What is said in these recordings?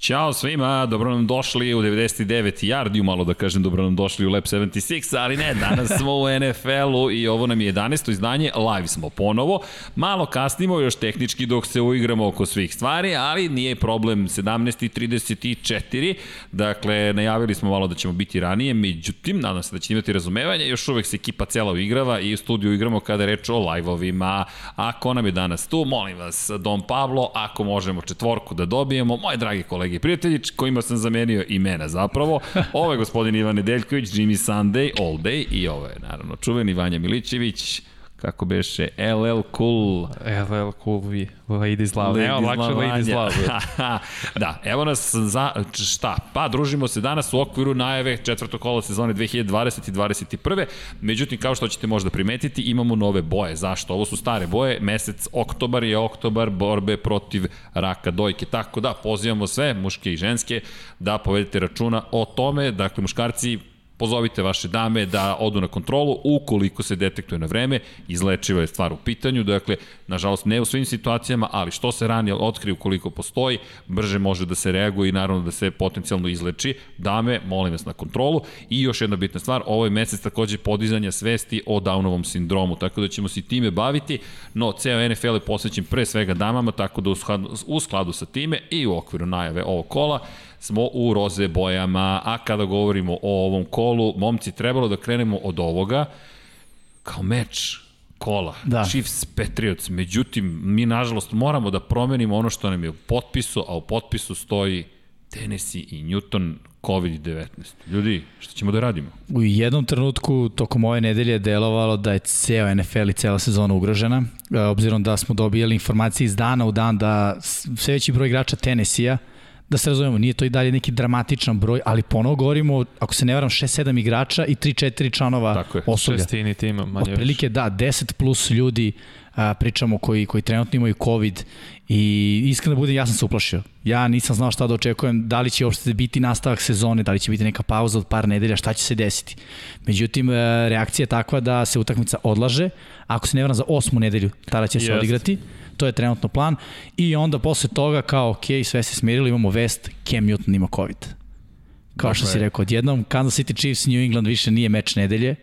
Ćao svima, dobro nam došli u 99 yardi, malo da kažem dobro nam došli u Lab 76, ali ne, danas smo u NFL-u i ovo nam je 11. izdanje, live smo ponovo. Malo kasnimo još tehnički dok se uigramo oko svih stvari, ali nije problem 17.34, dakle najavili smo malo da ćemo biti ranije, međutim, nadam se da ćete imati razumevanje, još uvek se ekipa cela uigrava i u studiju igramo kada reč o live-ovima. Ako nam je danas tu, molim vas, Dom Pavlo, ako možemo četvorku da dobijemo, moje dragi kolege kolege i prijatelji, kojima sam zamenio imena zapravo. Ovo je gospodin Ivan Nedeljković, Jimmy Sunday, All Day i ovo je naravno čuveni Vanja Milićević, kako beše, LL Cool. LL Cool, vi, Ladies Love. Evo, lakše Ladies Love. da, evo nas za, šta? Pa, družimo se danas u okviru najave četvrtog kola sezone 2020 i 2021. Međutim, kao što ćete možda primetiti, imamo nove boje. Zašto? Ovo su stare boje. Mesec oktobar je oktobar borbe protiv raka dojke. Tako da, pozivamo sve, muške i ženske, da povedete računa o tome. Dakle, muškarci pozovite vaše dame da odu na kontrolu, ukoliko se detektuje na vreme, izlečiva je stvar u pitanju, dakle, nažalost ne u svim situacijama, ali što se ranije otkrije ukoliko postoji, brže može da se reaguje i naravno da se potencijalno izleči. Dame, molim vas na kontrolu. I još jedna bitna stvar, ovo je mesec takođe podizanja svesti o Downovom sindromu, tako da ćemo se time baviti, no ceo NFL je posvećen pre svega damama, tako da u skladu, sa time i u okviru najave ovog kola, smo u roze bojama, a kada govorimo o ovom kolu, momci, trebalo da krenemo od ovoga kao meč kola, da. Chiefs Patriots, međutim, mi nažalost moramo da promenimo ono što nam je u potpisu, a u potpisu stoji Tennessee i Newton COVID-19. Ljudi, šta ćemo da radimo? U jednom trenutku tokom ove nedelje je delovalo da je ceo NFL i cela sezona ugrožena, e, obzirom da smo dobijali informacije iz dana u dan da sve veći broj igrača Tennessee-a da se razumemo, nije to i dalje neki dramatičan broj, ali ponovo govorimo, ako se ne varam, 6-7 igrača i 3-4 članova Tako je. osoblja. Šestini tima, manje Otprilike, da, 10 plus ljudi a, pričamo koji, koji trenutno imaju COVID i iskreno da budem, ja sam se uplašio. Ja nisam znao šta da očekujem, da li će uopšte biti nastavak sezone, da li će biti neka pauza od par nedelja, šta će se desiti. Međutim, e, reakcija je takva da se utakmica odlaže, ako se ne varam za osmu nedelju, tada će se yes. odigrati to je trenutno plan i onda posle toga kao ok, sve se smirilo, imamo vest, Cam Newton ima COVID. Kao što si rekao, odjednom Kansas City Chiefs New England više nije meč nedelje,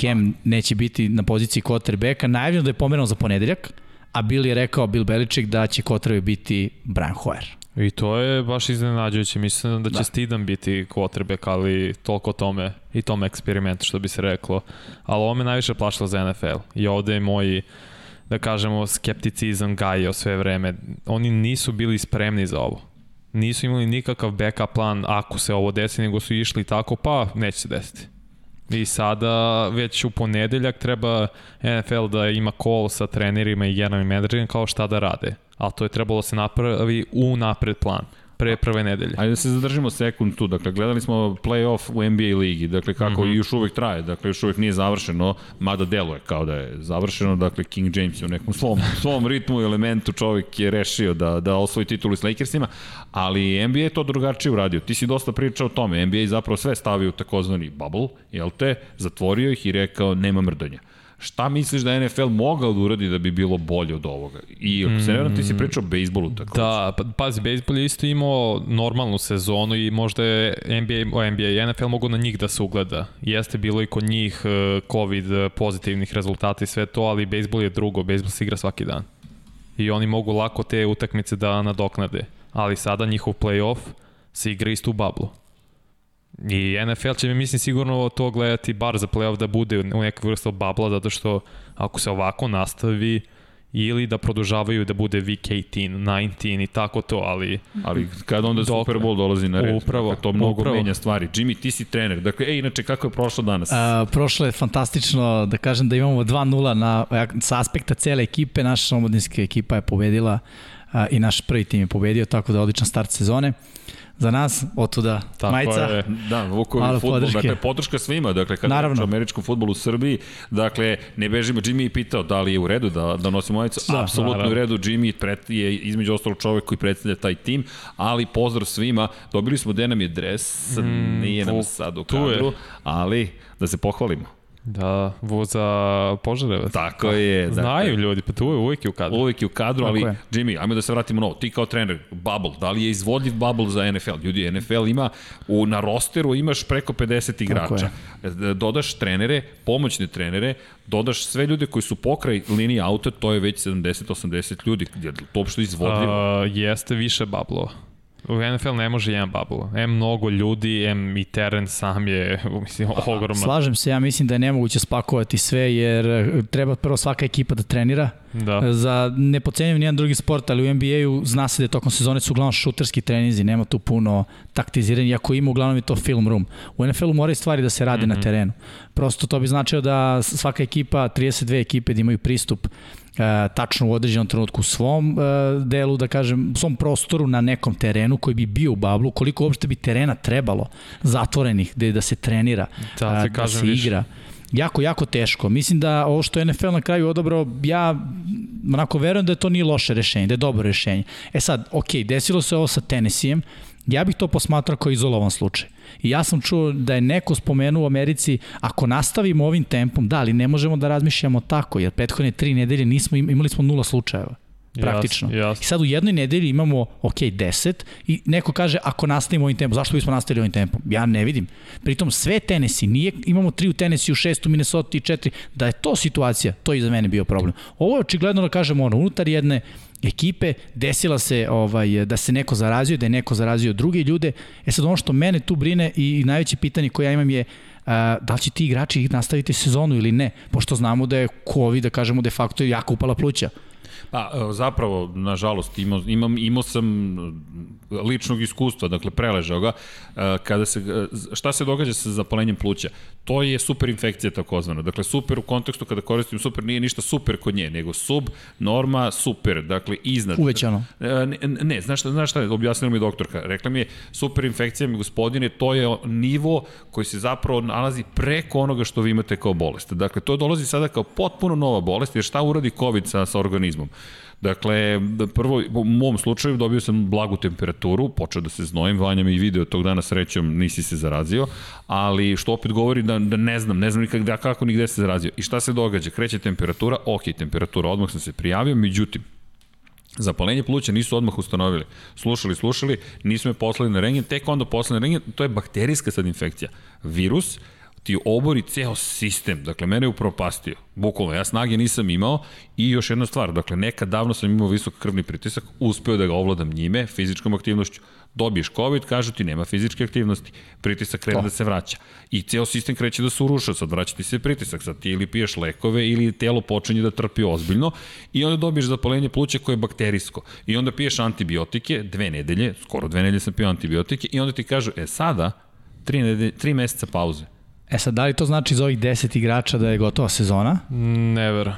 Cam neće biti na poziciji quarterbacka, najavljeno da je pomerano za ponedeljak, a Bill je rekao, Bill Belichick, da će quarterback biti Brian Hoyer. I to je baš iznenađujuće, mislim da će da. Stidan biti quarterback, ali toliko tome i tome eksperimentu, što bi se reklo. Ali ovo me najviše plašilo za NFL. I ovde je moj da kažemo, skepticizam gajio sve vreme. Oni nisu bili spremni za ovo. Nisu imali nikakav backup plan ako se ovo desi, nego su išli tako, pa neće se desiti. I sada već u ponedeljak treba NFL da ima call sa trenerima i generalnim menadžerima kao šta da rade. Ali to je trebalo se napravi u napred plan pre prve nedelje. Ajde da se zadržimo sekund tu. Dakle, gledali smo play-off u NBA ligi, dakle, kako mm -hmm. još uvek traje, dakle, još uvek nije završeno, mada deluje kao da je završeno, dakle, King James je u nekom svom, svom ritmu i elementu čovjek je rešio da, da osvoji titulu s Lakersima, ali NBA je to drugačije uradio. Ti si dosta pričao o tome, NBA zapravo sve stavio u takozvani bubble, jel te, zatvorio ih i rekao nema mrdanja. Šta misliš da NFL mogao da uradi da bi bilo bolje od ovoga? I ako se ne ti si pričao o bejsbolu tako. Da, pa, pazi, bejsbol je isto imao normalnu sezonu i možda je NBA, o NBA i NFL mogu na njih da se ugleda. Jeste bilo i kod njih e, COVID pozitivnih rezultata i sve to, ali bejsbol je drugo, bejsbol se igra svaki dan. I oni mogu lako te utakmice da nadoknade. Ali sada njihov playoff se igra isto u bablu. I NFL će mi mislim sigurno to gledati bar za playoff da bude u nekoj vrstu babla, zato što ako se ovako nastavi, ili da produžavaju da bude week 18, 19 i tako to, ali... Ali kada onda dok, Super Bowl dolazi na red, upravo, to mnogo upravo. menja stvari. Jimmy, ti si trener, dakle, ej, inače, kako je prošlo danas? A, prošlo je fantastično, da kažem da imamo 2-0 na, sa aspekta cele ekipe, naša omladinska ekipa je pobedila i naš prvi tim je pobedio, tako da odličan start sezone. Za nas, otuda Tako majica. Je, da, Vukovi futbol, podrške. dakle, podrška svima, dakle, kada Naravno. je američkom futbolu u Srbiji, dakle, ne bežimo, Jimmy je pitao da li je u redu da, da nosimo majicu, da, apsolutno naravno. u redu, Jimmy pret, je između ostalog čovek koji predstavlja taj tim, ali pozdrav svima, dobili smo gde nam je dres, mm, nije nam sad u kadru, ali da se pohvalimo. Da, voza Požarevac. Tako je. Znaju dakle, ljudi, pa tu je uvijek je u kadru. Uvijek je u kadru, ali je. Jimmy, ajmo da se vratimo novo. Ti kao trener, bubble, da li je izvodljiv bubble za NFL? Ljudi, NFL ima, u, na rosteru imaš preko 50 igrača. Dodaš trenere, pomoćne trenere, dodaš sve ljude koji su pokraj linije auta, to je već 70-80 ljudi. Je to uopšte izvodljivo? Uh, jeste više bubble U NFL ne može jedan bubble. M mnogo ljudi, M i teren sam je mislim, ogroman. Slažem se, ja mislim da je nemoguće spakovati sve, jer eh, treba prvo svaka ekipa da trenira. Da. Za, ne pocenjujem nijedan drugi sport, ali u NBA-u zna se da je tokom sezone su uglavnom šuterski trenizi, nema tu puno taktiziranja, iako ima uglavnom je to film room. U NFL-u moraju stvari da se rade mm -hmm. na mhm. terenu. Prosto to bi značilo da svaka ekipa, 32 ekipe da imaju pristup tačno u određenom trenutku u svom e, delu, da kažem, u svom prostoru na nekom terenu koji bi bio u bablu, koliko uopšte bi terena trebalo zatvorenih, gde da se trenira, da, da se više. igra. Jako, jako teško. Mislim da ovo što je NFL na kraju odabrao, ja onako verujem da je to nije loše rešenje, da je dobro rešenje. E sad, ok, desilo se ovo sa Tennesseeem, ja bih to posmatrao kao izolovan slučaj. I ja sam čuo da je neko spomenuo u Americi, ako nastavimo ovim tempom, da, ali ne možemo da razmišljamo tako, jer prethodne tri nedelje nismo, imali smo nula slučajeva praktično. Jas, jas. I sad u jednoj nedelji imamo, ok, 10 i neko kaže ako nastavimo ovim tempom, zašto bismo nastavili ovim tempom? Ja ne vidim. Pritom sve tenesi, nije, imamo tri u tenesi, u šest u Minnesota i četiri, da je to situacija, to je za mene bio problem. Ovo je očigledno da kažemo ono, unutar jedne ekipe, desila se ovaj, da se neko zarazio, da je neko zarazio druge ljude. E sad ono što mene tu brine i, i najveće pitanje koje ja imam je a, da li će ti igrači nastaviti sezonu ili ne, pošto znamo da je COVID, da kažemo, de facto jako upala pluća. Pa, e, zapravo, nažalost, imao, imam, imao sam ličnog iskustva, dakle, preležao ga. E, kada se, e, šta se događa sa zapalenjem pluća? To je super infekcija takozvana. Dakle, super u kontekstu kada koristim super nije ništa super kod nje, nego sub, norma, super, dakle, iznad. Uvećano. Ne, ne znaš šta, znaš šta, objasnila mi doktorka. Rekla mi je, super infekcija mi gospodine, to je nivo koji se zapravo nalazi preko onoga što vi imate kao bolest. Dakle, to dolazi sada kao potpuno nova bolest, jer šta uradi COVID sa, sa organizmom? Dakle, prvo, u mom slučaju dobio sam blagu temperaturu, počeo da se znojim, Vanja mi video tog dana srećom nisi se zarazio, ali što opet govori da, da ne znam, ne znam nikak da kako ni gde se zarazio. I šta se događa? Kreće temperatura, ok, temperatura, odmah sam se prijavio, međutim, Zapalenje pluća nisu odmah ustanovili. Slušali, slušali, nisu me poslali na rengen, tek onda poslali na rengen, to je bakterijska sad infekcija. Virus ti obori ceo sistem. Dakle, mene je upropastio. Bukvalno, ja snage nisam imao i još jedna stvar, dakle, nekad davno sam imao visok krvni pritisak, uspeo da ga ovladam njime, fizičkom aktivnošću. Dobiješ COVID, kažu ti nema fizičke aktivnosti, pritisak krene da se vraća. I ceo sistem kreće da se uruša, sad vraća ti se pritisak, sad ti ili piješ lekove ili telo počinje da trpi ozbiljno i onda dobiješ zapalenje pluća koje je bakterijsko. I onda piješ antibiotike, dve nedelje, skoro dve nedelje sam pio antibiotike i onda ti kažu, e sada, tri, nedelje, tri meseca pauze E sad, da li to znači za ovih 10 igrača da je gotova sezona? Never.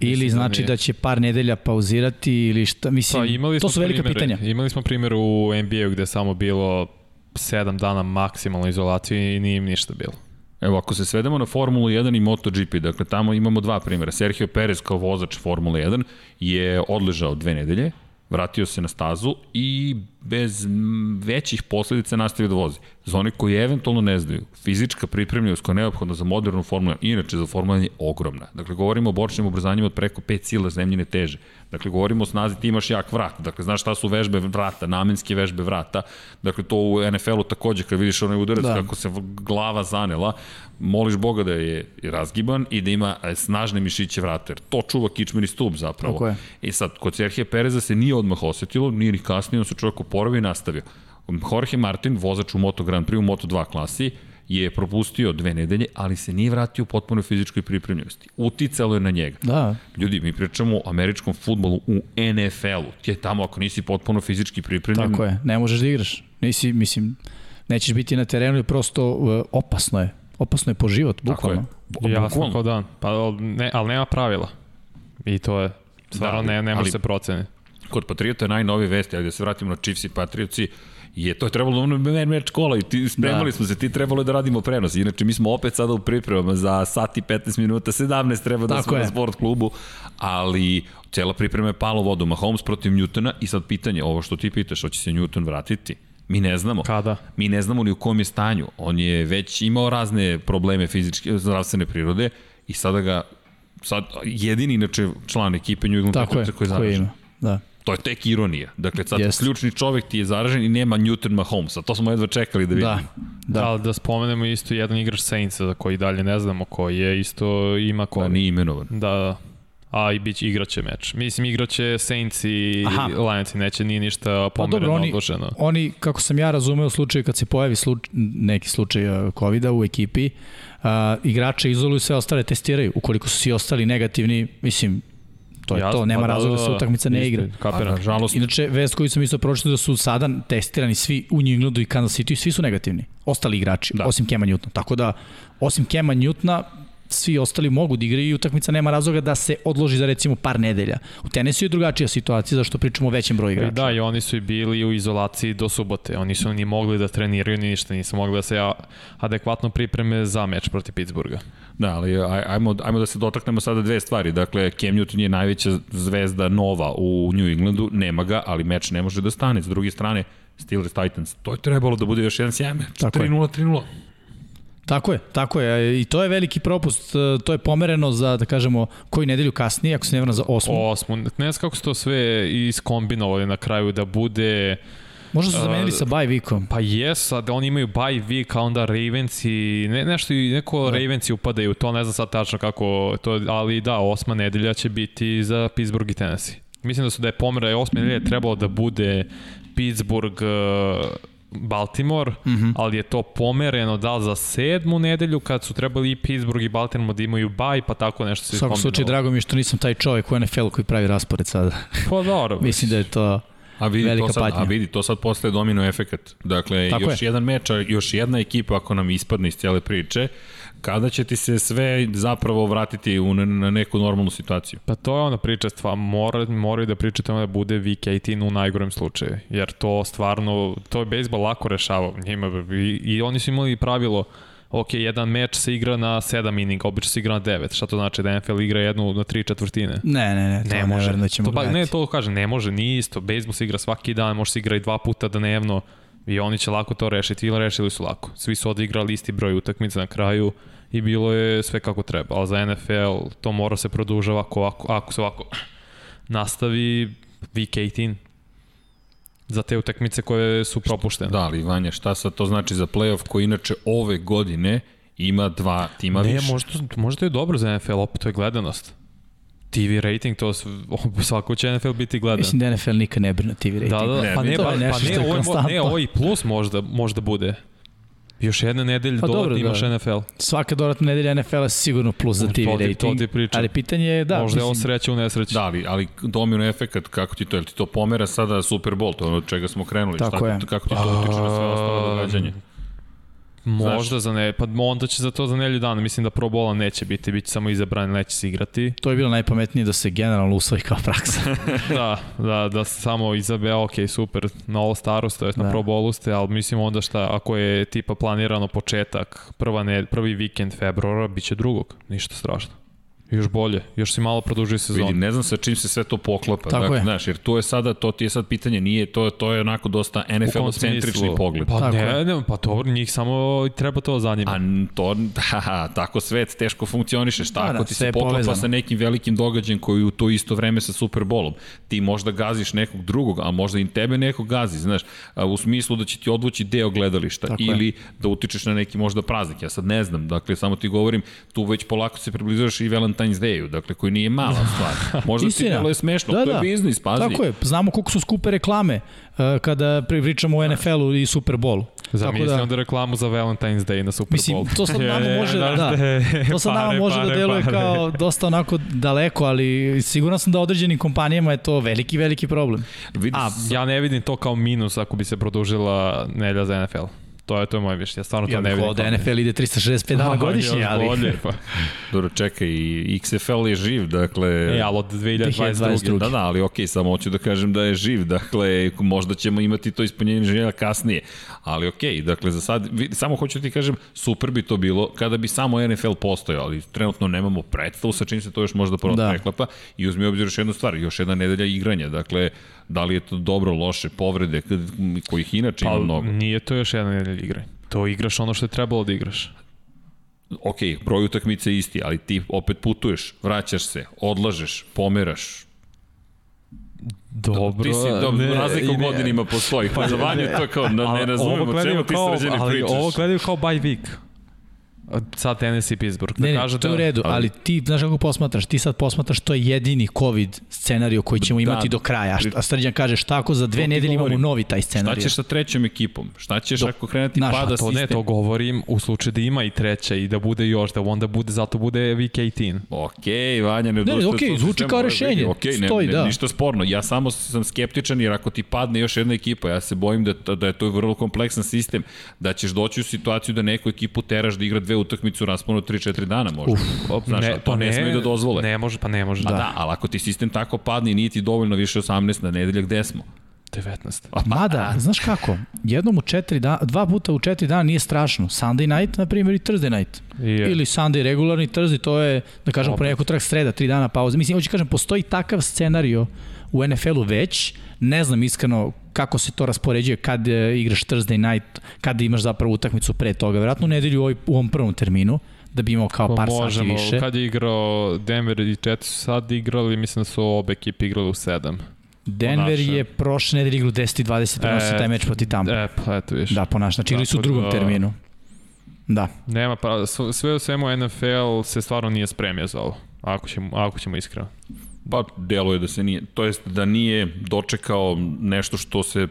Ili Mislim da znači da, da će par nedelja pauzirati ili šta, mislim, pa, imali to su velika primere, pitanja. Imali smo primjer u NBA-u gde samo bilo 7 dana maksimalno izolacije i nije im ništa bilo. Evo, ako se svedemo na Formulu 1 i MotoGP, dakle tamo imamo dva primjera. Sergio Perez kao vozač Formule 1 je odležao dve nedelje, vratio se na stazu i bez većih posledica nastavio da vozi. Za one koji eventualno ne znaju, fizička pripremljenost koja je neophodna za modernu formulu, inače za formulu je ogromna. Dakle, govorimo o bočnim obrazanjima od preko 5 sila zemljine teže. Dakle, govorimo o snazi, ti imaš jak vrat. Dakle, znaš šta su vežbe vrata, namenske vežbe vrata. Dakle, to u NFL-u takođe, kad vidiš onaj udarac da. kako se glava zanela, moliš Boga da je razgiban i da ima e, snažne mišiće vrata. Jer to čuva kičmeni stup zapravo. Je. I sad, kod Serhije Pereza se nije odmah osetilo, nije ni kasnije, on se čovjek oporavio i nastavio. Jorge Martin, vozač u Moto Grand Prix u Moto 2 klasi, je propustio dve nedelje, ali se nije vratio u potpunoj fizičkoj pripremljenosti. Uticalo je na njega. Da. Ljudi, mi pričamo o američkom futbolu u NFL-u. Ti je tamo ako nisi potpuno fizički pripremljen. Tako je, ne možeš da igraš. Nisi, mislim, nećeš biti na terenu i prosto uh, opasno je. Opasno je po život, bukvalno. Tako je. Jasno kao dan. Pa, ne, ali nema pravila. I to je, stvarno da, ne, ne može se proceni. Kod Patriota je najnovije vesti, ali da se vratimo na Chiefs i Patriotsi, je to je trebalo ono meč kola i ti, spremali da. smo se, ti trebalo da radimo prenos. Inače, mi smo opet sada u pripremama za sat i 15 minuta, 17 treba da Tako smo je. na sport klubu, ali cela priprema je palo vodu. Mahomes protiv Newtona i sad pitanje, ovo što ti pitaš, hoće se Newton vratiti? Mi ne znamo. Kada? Mi ne znamo ni u kom je stanju. On je već imao razne probleme fizičke, zdravstvene prirode i sada ga sad jedini inače član ekipe New England Tako je, Patriotsa koji je zaražen. Da. To je tek ironija. Dakle, sad Jeste. ključni čovek ti je zaražen i nema Newton Mahomesa. To smo jedva čekali da vidimo. Da, Da. da. Ali da spomenemo isto jedan igrač Saintsa za koji dalje ne znamo koji je isto ima Ko COVID. nije imenovan. Da, da. A i biće igraće meč. Mislim igraće Saints i Aha. Lions i neće nije ništa Pa pomereno dobro, oni, odloženo. oni, kako sam ja razumeo, u slučaju kad se pojavi sluč, neki slučaj uh, covid u ekipi, uh, igrače izoluju, sve ostale testiraju. Ukoliko su svi ostali negativni, mislim, to je Jasno, to, nema pa da, razloga da, da, se da. utakmica ne igra. Kapiram. Nažalost, Inače, vest koju sam isto pročitao da su sada testirani svi u New Englandu i Kansas City, svi su negativni. Ostali igrači, Da. da. osim Kema Newtona. Tako da, osim Kema Newtona, svi ostali mogu da igraju i utakmica nema razloga da se odloži za recimo par nedelja. U tenisu je drugačija situacija zašto pričamo o većem broju I igrača. da, i oni su i bili u izolaciji do subote. Oni su ni mogli da treniraju ni ništa, nisu mogli da se adekvatno pripreme za meč protiv Pittsburgha. Da, ali aj- ajmo, ajmo da se dotaknemo sada dve stvari. Dakle, Cam Newton je najveća zvezda nova u New Englandu, nema ga, ali meč ne može da stane. S druge strane, Steelers Titans, to je trebalo da bude još jedan sjajan meč. Tako je. 3-0, 3-0. Tako je, tako je. I to je veliki propust. e, To je pomereno za, da kažemo, koju nedelju kasnije, ako se ne vrna za osmu. Osmu, ne znam kako su to sve iskombinovali na kraju da bude... Možda su zamenili a, sa bye weekom. Pa jes, a da oni imaju bye week, a onda Ravens i ne, nešto i neko da. Ravens upadaju, to ne znam sad tačno kako to, ali da, osma nedelja će biti za Pittsburgh i Tennessee. Mislim da su da je pomera osme nedelje trebalo da bude Pittsburgh uh, Baltimore, mm. -hmm. ali je to pomereno da za sedmu nedelju kad su trebali i Pittsburgh i Baltimore da imaju baj, pa tako nešto se U svakom slučaju, drago mi je što nisam taj čovjek u NFL koji pravi raspored sada. Pa dobro. Mislim da je to... A vidi, Velika to sad, patnja. a vidi, to sad postaje domino efekat. Dakle, Tako još je. jedan meč, još jedna ekipa ako nam ispadne iz cijele priče, kada će ti se sve zapravo vratiti u, na, na neku normalnu situaciju? Pa to je ona priča, stva, mora, moraju da pričate da bude week 18 u najgorem slučaju, jer to stvarno, to je bejsbol lako rešavao njima i, i oni su imali pravilo ok, jedan meč se igra na 7 ininga, obično se igra na 9, šta to znači da NFL igra jednu na 3 četvrtine? Ne, ne, ne, to ne, može. da ćemo to, pa, ne, to kaže, ne može, nije isto. Bejsbol se igra svaki dan, može se igra i dva puta dnevno i oni će lako to rešiti ili rešili su lako. Svi su odigrali isti broj utakmica na kraju i bilo je sve kako treba. Ali za NFL to mora se produžava ako, ako, ako se ovako nastavi week 18 za te utakmice koje su propuštene. Da, ali Vanja, šta sad to znači za playoff koji inače ove godine ima dva tima ne, više? možda, možda je dobro za NFL, opet to je gledanost. TV rating, to svako će NFL biti gledan. Mislim da NFL nikad ne brine TV rating. Da, da, Ne, pa ne, pa, pa ne, ovo, konstantno. ne, ovo i plus možda, možda bude. Još jedna nedelja Pa pa dobro, dodatno imaš da. NFL. Svaka dodatna nedelja NFL je sigurno plus za TV ti- rating. to ti pričam. Ali pitanje je, da, možda je ovo mislim, sreća u nesreći. Da, ali, ali domino efekat, kako ti to, jel ti to pomera sada Super Bowl, to je ono od čega smo krenuli, Tako šta, je. kako ti to utiče na sve ostalo događanje? Možda za ne, pa onda će za to za nelju dana. Mislim da Pro Bowla neće biti, bit će samo izabran, neće se igrati. to je bilo najpametnije da se generalno usvoji kao praksa. da, da, da samo izabe, ok, super, na All Staru ste, na Da. Pro Bowlu ste, ali mislim onda šta, ako je tipa planirano početak, prva ne, prvi vikend februara, bit će drugog, ništa strašno. Još bolje, još si malo produžuje sezon. Vidi, ne znam sa čim se sve to poklapa. Tako dakle, je. Znaš, jer to je sada, to ti je sad pitanje, nije, to, to je onako dosta NFL-centrični smislu? pogled. Pa Tako ne, je. ne, pa dobro, njih samo treba to zanima. A to, da, tako svet teško funkcioniše. Šta Da, ako da, ti se je poklapa povezano. sa nekim velikim događajem koji u to isto vreme sa Super Bowlom? Ti možda gaziš nekog drugog, a možda i tebe neko gazi, znaš, u smislu da će ti odvući deo gledališta Tako je. ili da utičeš na neki možda praznik. Ja sad ne znam, dakle, samo ti govorim, tu već polako se približavaš i Valentine's Day-u, dakle, koji nije mala stvar. Možda ti delo je smešno, Da, to je da. biznis, pazi. Tako je, znamo koliko su skupe reklame uh, kada pri- pričamo o NFL-u i Super Bowlu. Zamisli Tako da- onda reklamu za Valentine's Day na Super Mislim, Bowl. to sad nama Je, je, može, da, te, to sad nama pare, može da pare, deluje pare. kao dosta onako daleko, ali siguran sam da određenim kompanijama je to veliki, veliki problem. A, Ja ne vidim to kao minus ako bi se produžila nelja za NFL. To je, to je moje mišljenje. Ja stvarno Ja to ne vidim. volao da NFL ide 365 dana godišnje, ali... Bolje, pa. Dobro, čekaj, i XFL je živ, dakle... E, ali od 2022. 2022. Da, da, ali okej, samo hoću da kažem da je živ, dakle, možda ćemo imati to ispunjenje želja kasnije, ali okej, dakle, za sad, vi, samo hoću da ti kažem, super bi to bilo kada bi samo NFL postojao, ali trenutno nemamo predstavu sa čim se to još možda prvo Da. preklapa i uzmi u obzir još jednu stvar, još jedna nedelja igranja, dakle, da li je to dobro, loše, povrede, kojih inače ima Pa, mnogo. nije to još jedna nedelja igranja. To igraš ono što je trebalo da igraš. ok, broj utakmice je isti, ali ti opet putuješ, vraćaš se, odlažeš, pomeraš. Dobro. ti si, do, ne, razlika u ne- godinima postoji, pa za vanju to kao, ne Ali razumemo čemu ti kao- sređeni ali pričaš. Ovo gledaju kao bye week. Sad Tennessee i Pittsburgh. Ne, da ne, kaže to je u da, redu, ali, ali ti, znaš kako posmatraš, ti sad posmatraš to je jedini COVID scenario koji ćemo Da, imati do kraja, a, šta, Srđan kaže šta ako za dve nedelje imamo novi taj Šta scenario. ćeš sa trećom ekipom? Šta ćeš Dok- ako krenati znaš, pada To sistem? ne, to govorim u slučaju da ima i treća i da bude još, da onda bude, zato bude week 18. Ok, Vanja, ne ne, odustaje okej, od zvuči kao rešenje, vidi, Ok, ne, stoji, ne, da. ništa sporno. Ja samo sam skeptičan jer ako ti padne još jedna ekipa, ja se bojim da, da je to vrlo kompleksan sistem, da ćeš doći u situaciju da neku ekipu teraš da igra dve utakmice u rasponu 3-4 dana možda. Uf, Znaš, a to ne, smeju da dozvole. Ne može, pa ne može. Pa da. da, ali ako ti sistem tako padne i nije ti dovoljno više 18 na nedelja, gde smo? 19. A, pa, Mada, znaš kako, jednom u četiri dana, dva puta u četiri dana nije strašno. Sunday night, na primjer, i Thursday night. Je. Ili Sunday regularni, Thursday, to je, da kažem, Opet. ponekako trak sreda, tri dana pauze. Mislim, hoću kažem, postoji takav scenario u NFL-u već, ne znam iskreno kako se to raspoređuje kad e, igraš Thursday night, kad imaš zapravo utakmicu pre toga. Vjerojatno u nedelju u, ovoj, u ovom prvom terminu, da bi imao kao Pa par možemo, sati više. kad je igrao Denver i Jets sad igrali, mislim da su obe ekipe igrali u 7. Denver je prošle nedelje igrao 10 i 20 prenosi E, taj meč protiv Tampa. E, pa eto viš. Da, po naš, znači igrali su u drugom da- terminu. Da. Nema, pa sve u svemu NFL se stvarno nije spremio za ovo. Ako ćemo, ako ćemo iskreno. Pa deluje da se nije, to jest da nije dočekao nešto što se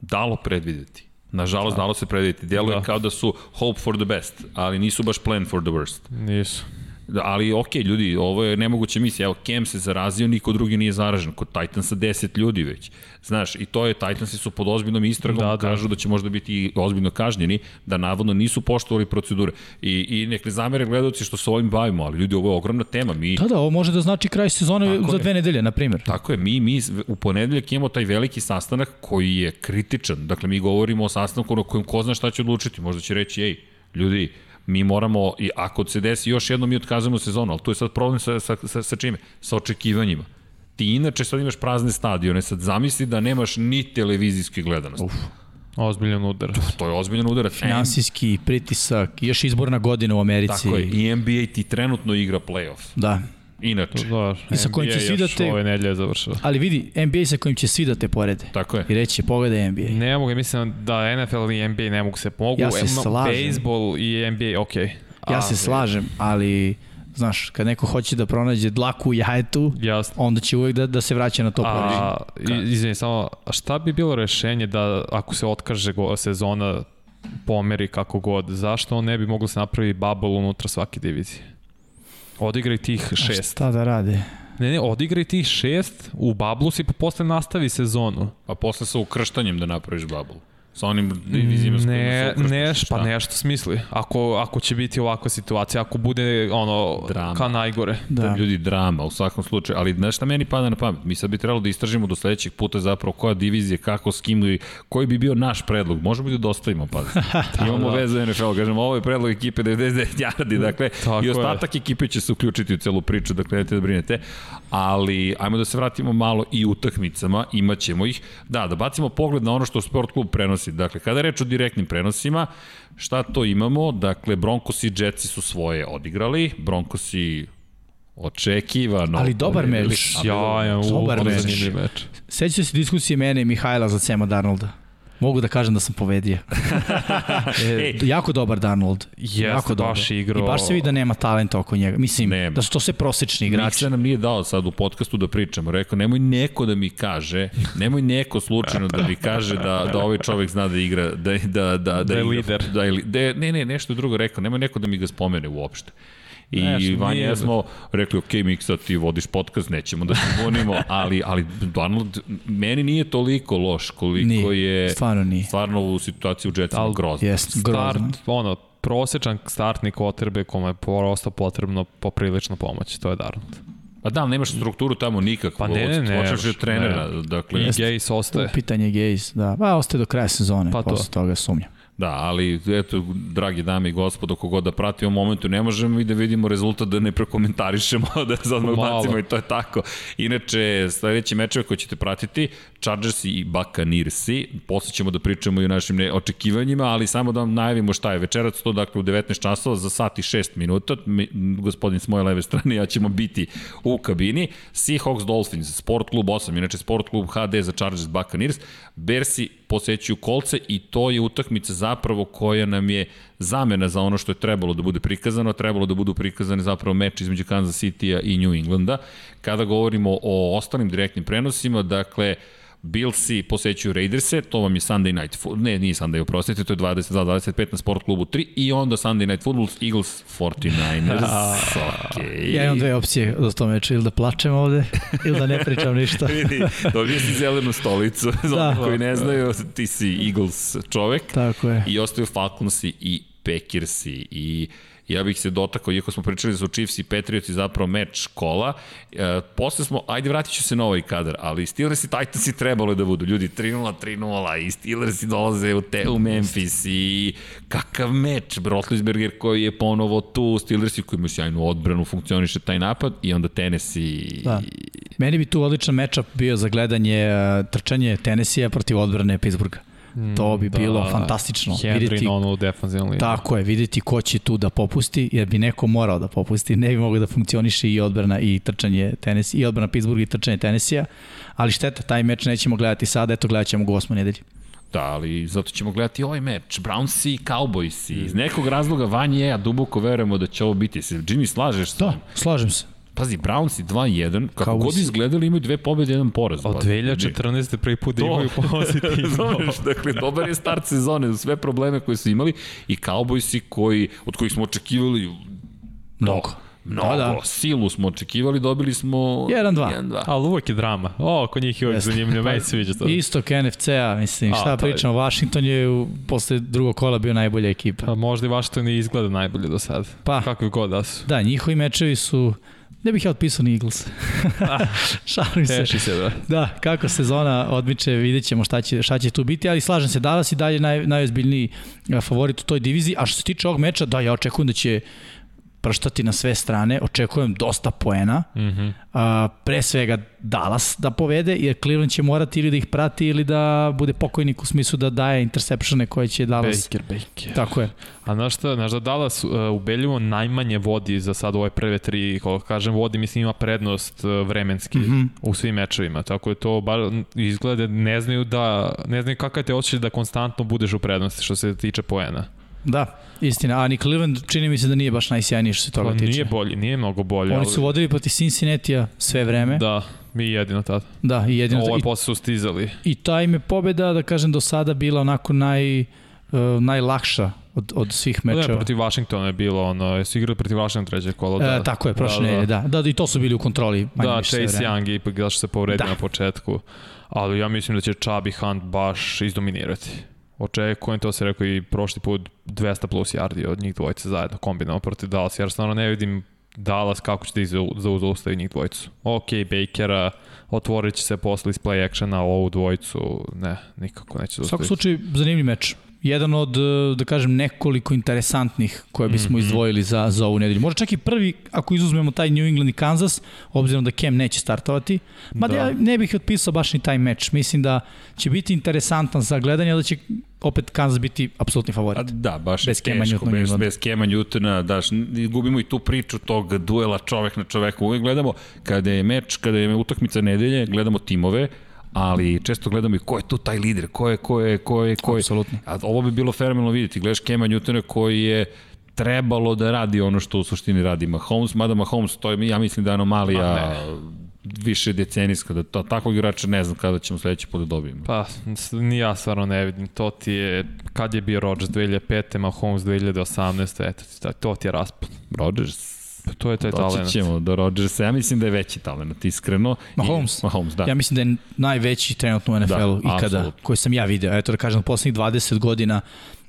dalo predvideti. Nažalost, dalo se predvideti. Deluje Da. kao da su hope for the best, ali nisu baš plan for the worst. Nisu. Da, ali ok, ljudi, ovo je nemoguća misija. Evo, Cam se zarazio, niko drugi nije zaražen. Kod Titansa 10 ljudi već. Znaš, i to je, Titansi su pod ozbiljnom istragom, Da, da, kažu da će možda biti i ozbiljno kažnjeni, da navodno nisu poštovali procedure. I, i nek ne zamere gledalci što se ovim bavimo, ali ljudi, ovo je ogromna tema. Mi, Da, da, ovo može da znači kraj sezone Tako za je. dve nedelje, na primjer. Tako je, mi, mi u ponedeljak imamo taj veliki sastanak koji je kritičan. Dakle, mi govorimo o sastanku na kojem ko zna šta će odlučiti. Možda će reći, ej, ljudi, mi moramo, i ako se desi još jedno, mi otkazujemo sezonu, ali tu je sad problem sa, sa, sa, sa čime? Sa očekivanjima. Ti inače sad imaš prazne stadione, sad zamisli da nemaš ni televizijske gledanosti. Uf. Ozbiljan udar. To je ozbiljan udarac. Finansijski pritisak, još izborna godina u Americi. Tako je, i NBA ti trenutno igra playoff. Da. Inače, Da, I sa kojim će NBA svi da te- Ove nedelje je završila. Ali vidi, NBA sa kojim će svi da te porede. tako je. I reći, pogledaj NBA. Ne mogu, mislim da NFL i NBA ne mogu se pomogu. Ja se Em, slažem. Baseball i NBA, okej. Okay. Ja se slažem, ali znaš, kad neko hoće da pronađe dlaku u jajetu, Jasno. onda će uvek da, da se vraća na to poređenje. A, i- izvini, samo, a šta bi bilo rešenje da ako se otkaže go, sezona pomeri kako god, zašto on ne bi moglo se napravi bubble unutra svake divizije? Odigraj tih A šest. Šta da rade? Ne, ne, odigraj tih šest u bablu si pa posle nastavi sezonu. Pa posle sa ukrštanjem da napraviš bubble. Sa onim kojima Ne, ukrštaš. neš, pa Šta? nešto smisli. Ako, ako će biti ovakva situacija, ako bude ono, Drama. ka najgore. Da. Ljudi, drama u svakom slučaju, ali znaš šta meni pada na pamet? Mi sad bi trebalo da istražimo do sledećeg puta zapravo koja divizija, kako, s kim, i koji bi bio naš predlog. Možemo da dostavimo, pa. Imamo da. vezu NFL, kažemo, ovo je predlog ekipe 99 yardi, dakle, Tako i je. ostatak ekipe će se uključiti u celu priču, dakle, nemojte da brinete. Ali, ajmo da se vratimo malo i utakmicama, imaćemo ih. Da, da bacimo pogled na ono što Sport klub prenosi. Dakle, kada je reč o direktnim prenosima, šta to imamo? Dakle, Broncos i Jetsi su svoje odigrali, Broncosi očekivano. Ali dobar meč. Sjajan, Dobar meč. Sećate se diskusije mene i Mihajla za Cema Darnolda? Mogu da kažem da sam povedio. e, jako dobar Darnold. Jeste, jako dobar. baš igrao. I baš se vidi da nema talenta oko njega. Mislim, Nema. da su to sve prosečni igrači. Miksa nam nije dao sad u podcastu da pričamo. Rekao, nemoj neko da mi kaže, nemoj neko slučajno da mi kaže da, da ovaj čovek zna da igra, da, da, da, da, Da je igra, lider. Da je, da ne, ne, nešto drugo rekao, nemoj neko da mi ga spomene uopšte. I Vanja ja smo rekli, ok, Miksa, ti vodiš podcast, nećemo da se bunimo, ali, ali Donald, meni nije toliko loš koliko Nije, je stvarno nije. stvarno u situaciji u Jetsima grozno. Jest, Start, grozno. ono, prosječan startni quarterback kome je prosto potrebno poprilično pomoć, to je Darnold. Pa da, nemaš strukturu tamo nikakvu. Pa ne, ne, ne, Počeš je trenera, ne. dakle... I ostaje. Pitanje Gaze, da. Pa ostaje do kraja sezone, Pa pa to. posle toga sumnjam. Da, ali eto, dragi dame i gospodo, kogod da prati u momentu, ne možemo i da vidimo rezultat da ne prekomentarišemo, da se odmah Malo. bacimo i to je tako. Inače, sledeći mečeve koje ćete pratiti, Chargersi i Buccaneersi, posle ćemo da pričamo i o našim očekivanjima, ali samo da vam najavimo šta je večerac, to dakle u 19 časova za sat i 6 minuta, mi, gospodin s moje leve strane, ja ćemo biti u kabini, Seahawks Dolphins, Sport Klub 8, inače Sport Klub HD za Chargers Buccaneers, Bersi posećuju kolce i to je utakmica zapravo koja nam je zamena za ono što je trebalo da bude prikazano, trebalo da budu prikazani zapravo meč između Kansas City-a i New Englanda. Kada govorimo o ostalim direktnim prenosima, dakle, Billsi posećuju Raiderse, to vam je Sunday Night Football, ne, nije Sunday, oprostite, to je 22-25 na Sport klubu 3 i onda Sunday Night Football, Eagles 49ers, okej. Ja imam dve opcije za to meče, ili da plačem ovde, ili da ne pričam ništa. Vidi, dobio si zelenu stolicu, za Da. da. koji ne znaju, ti si Eagles čovek. Tako je. I ostaju Falconsi i Packersi i ja bih se dotakao, iako smo pričali da su Chiefs i Patriots i zapravo meč kola, e, posle smo, ajde vratit ću se na ovaj kadar, ali Steelers i Titansi trebalo je da budu, ljudi 3-0, 3-0 i Steelersi dolaze u, te, u Memphis i kakav meč, Brotlisberger koji je ponovo tu, Steelersi koji imaju sjajnu odbranu, funkcioniše taj napad i onda Tennessee Da. Meni bi tu odličan matchup bio za gledanje e, trčanje Tennessee protiv odbrane Pittsburgha. To bi bilo fantastično. Henry Videti, na onu defensivnu liniju. tako je, videti ko će tu da popusti, jer bi neko morao da popusti. Ne bi moglo da funkcioniše i odbrana i trčanje Tennessee, i odbrana Pittsburgha i trčanje Tennessee-a. Ali šteta, taj meč nećemo gledati sada, eto gledat ćemo ga u osmoj nedelji. Da, ali zato ćemo gledati ovaj meč. Brownsi i Cowboysi. Iz nekog razloga Vanje ja duboko verujemo da će ovo biti. Se Jimmy slažeš sa Da, slažem se. Pazi, Brownsi 2-1, kako Cowboysi. god izgledali imaju dve pobjede i jedan poraz. Od Pa, 2014. prvi put da imaju pozitivno. Razumeš, dakle, dobar je start sezone sve probleme koje su imali i Cowboysi koji, od kojih smo očekivali Mnogo. mnogo, Da, da. silu smo očekivali, dobili smo 1:2. 1-2. Ali uvek je drama. O, kod njih je uvek zanimljivo. Meni se sviđa to. Istok NFC-a, mislim, A, šta to je- pričamo, Washington je u, posle drugog kola bio najbolja ekipa. Pa možda i Washington i izgleda najbolje do sada. Pa. Kakvi god da su. Da, njihovi mečevi su, ne bih ja otpisao ni Eagles. Šalim se. Teši se, da. Da, kako sezona odmiče, vidjet ćemo šta će, šta će tu biti, ali slažem se, Dallas i dalje naj, najozbiljniji a, favorit u toj diviziji, a što se tiče ovog meča, da, ja očekujem da će prštati na sve strane, očekujem dosta poena, mm. -hmm. a, pre svega Dallas da povede, jer Cleveland će morati ili da ih prati ili da bude pokojnik u smislu da daje interceptione koje će Dallas... Baker, Baker. Tako je. A znaš šta, znaš da Dallas uh, ubedljivo najmanje vodi za sad ove prve tri, kako kažem vodi, mislim ima prednost uh, vremenski mm. -hmm. u svim mečevima, tako je to bar izgleda ne znaju da, ne znaju kakav te osjećaj da konstantno budeš u prednosti što se tiče poena. Da, istina. A ni Cleveland čini mi se da nije baš najsjajniji što se toga Pa tiče. nije bolji, nije mnogo bolji. Oni su vodili protiv Cincinnati-a sve vreme. Da, Da, mi jedino tad. da i jedino... Ovo je posle su stizali. I ta im je pobeda, da kažem, do sada bila onako naj, uh, najlakša od, od svih Ne, mečeva. protiv Washingtona je bilo, ono, jesu igrali protiv Washingtona treće kolo. Da. E, tako je, prošle da, nedelje, da. da. Da, i to su bili u kontroli. Da, Chase. Young ipak da što se povredio Da. na početku. Ali ja mislim da će Chubb i Hunt baš izdominirati. Očekujem, to se rekao i prošli put, 200 plus yardi od njih dvojice zajedno kombinovano protiv Dallas, jer stvarno ne vidim Dallas kako će da zaustavi njih dvojicu. Ok, Bakera, otvorit će se posle iz play actiona ovu dvojicu, ne, nikako neće U svakom zaustaviti. slučaju, zanimljiv meč. Jedan od, uh, da kažem, nekoliko interesantnih koje bismo mm. -hmm. izdvojili za, za ovu nedelju. Možda čak i prvi, ako izuzmemo taj New England i Kansas, obzirom da Cam neće startovati. Mada Da. ja ne bih otpisao baš ni taj meč. Mislim da će biti interesantan za gledanje, da će opet Kansas biti apsolutni A favorit. da, baš Bez je Kema teško, Newtona bez, bez Kema Newtona, daš, gubimo i tu priču tog duela čovek na čoveka. Uvijek gledamo, kada je meč, kada je utakmica nedelje, gledamo timove, ali često gledamo i ko je tu taj lider, ko je, ko je, ko je, ko je. Apsolutno. A ovo bi bilo fenomenalno vidjeti. Gledaš Kema Newtona koji je trebalo da radi ono što u suštini radi Mahomes, mada Mahomes, to je, ja mislim da je anomalija više decenijska, da to, takvog igrača ne znam kada ćemo sledeći put da dobijemo. Pa, ni ja stvarno ne vidim. To ti je, kad je bio Rodgers 2005. Mahomes 2018. Eto, to ti je raspad. Rodgers, to je taj Doći talent. ćemo do Rodgersa. Ja mislim da je veći talent, iskreno. Mahomes? I, Mahomes, da. Ja mislim da je najveći trenutno u NFL-u Da, ikada, apsolutno. koji sam ja video. Eto da kažem, poslednjih 20 godina,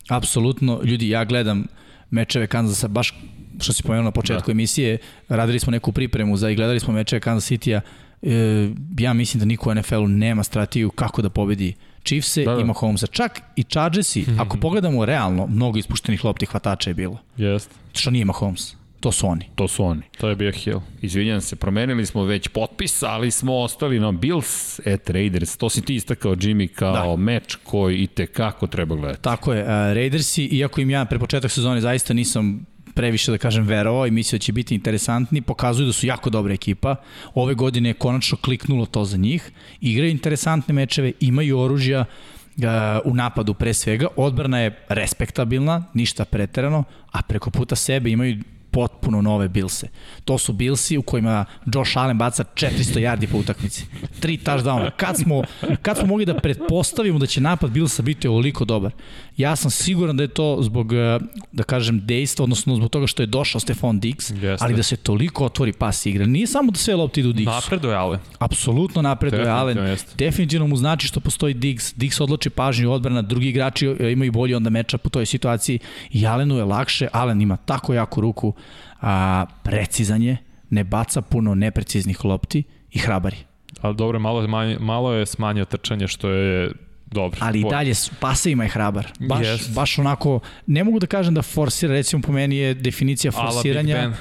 apsolutno, ljudi, ja gledam mečeve Kanzasa, baš što si pomenuo na početku da. emisije, radili smo neku pripremu za i gledali smo mečeve Kansas City-a, e, ja mislim da niko u NFL-u nema strategiju kako da pobedi Chiefse Da, da, i Mahomesa. Čak i Chargersi, ako pogledamo realno, mnogo ispuštenih lopti hvatača je bilo. Jest. Što nije Mahomes. To su oni. To su oni. To je bio Hill. Izvinjam se, promenili smo već potpis, ali smo ostali na Bills at Raiders. To si ti istakao, Jimmy, kao da. meč koji i tekako treba gledati. Tako je, uh, Raidersi, iako im ja pre početak sezone zaista nisam previše da kažem verovao i mislio da će biti interesantni, pokazuju da su jako dobra ekipa. Ove godine je konačno kliknulo to za njih. Igraju interesantne mečeve, imaju oružja uh, u napadu pre svega. Odbrana je respektabilna, ništa preterano, a preko puta sebe imaju potpuno nove Bilse. To su Bilsi u kojima Josh Allen baca 400 yardi po utakmici. Tri touchdowna. Kad smo, kad smo mogli da pretpostavimo da će napad Bilsa biti ovoliko dobar? Ja sam siguran da je to zbog, eh, da kažem, dejstva, odnosno zbog toga što je došao Stefan Diggs, Jeste. ali da se toliko otvori pas igre. Nije samo da sve lopte idu Diggsu. Napreduje Allen. Apsolutno napreduje Definitivno Allen. Definitivno mu znači što postoji Diggs. Diggs odloči pažnju odbrana, drugi igrači e, imaju bolji onda meča po toj situaciji i Allenu je lakše. Allen ima tako jaku ruku, a, precizan je, ne baca puno nepreciznih lopti i hrabar je. Ali dobro, malo, je manje, malo je smanjio trčanje, što je dobro. Ali i dalje s pasevima je hrabar. Baš, Jest. baš onako, ne mogu da kažem da forsira, recimo po meni je definicija Ala Big forsiranja, Ben.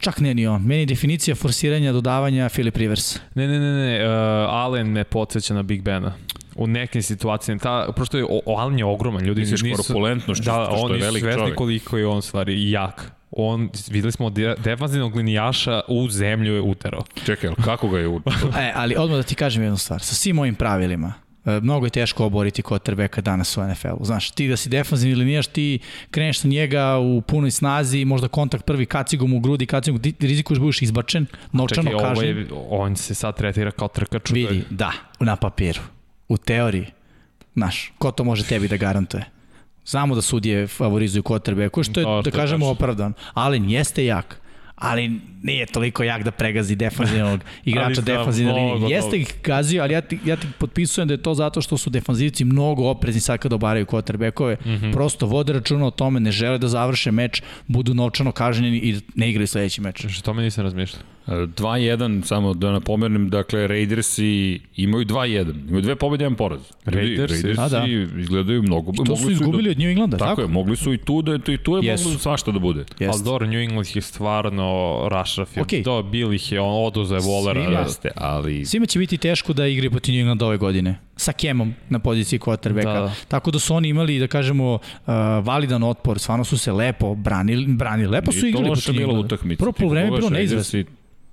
čak ne ni on, meni je definicija forsiranja dodavanja Philip Rivers. Ne, ne, ne, ne, uh, Allen me podsjeća na Big Bena. U nekim situacijama, ta, prosto je, o, Allen je ogroman, ljudi Misliš nisu... korpulentnošću, da, što on je velik svesni čovek. koliko je on stvari jak. On, videli smo, de, defanzivnog linijaša u zemlju je uterao. Čekaj, ali kako ga je u... E, ali odmah da ti kažem jednu stvar. Sa svim ovim pravilima, e, mnogo je teško oboriti quarterbacka danas u NFL-u. Znaš, ti da si defanzivni linijaš, ti kreneš na njega u punoj snazi, možda kontakt prvi kacigom u grudi, kacigom, ti rizikuješ da budeš izbačen, novčano Čekaj, ovo kažem. je, on se sad tretira kao trkač. Vidi, da, na papiru. U teoriji, znaš, ko to može tebi da garantuje? Znamo da sudije favorizuju quarterbacku, što je, To, da je kažemo, opravdan. Allen jeste jak, ali nije toliko jak da pregazi defanzivnog igrača defanzivne linije. Jeste ih gazio, ali ja ti, ja ti potpisujem da je to zato što su defanzivci mnogo oprezni sad kada obaraju quarterbackove. Mm. -hmm. Prosto vode računa o tome, ne žele da završe meč, budu novčano kažnjeni i ne igraju sledeći meč. Što me nisam razmišljao. 2-1, samo da napomenem, dakle, Raidersi imaju 2-1, imaju dve pobjede, jedan poraz. Ljudi, Raidersi? Raidersi A, da. izgledaju mnogo... To mogli su izgubili od New Englanda, Tako, tako? je, mogli su i tu da, i tu je Jesu. moglo svašta da bude. Ali Jeste. dobro, New England je stvarno rašrafio. Okej. To bil ih je, on oduze volera. Svima. Jeste, ali... Svima će biti teško da igraju protiv New Englanda ove godine sa Kemom na poziciji quarterbacka. Da, Da, da. Tako da su oni imali, da kažemo, uh, validan otpor, stvarno su se lepo branili, branili. Lepo su to igrali protiv New bila Englanda. utakmica. Prvo polovreme je bilo neizvesno.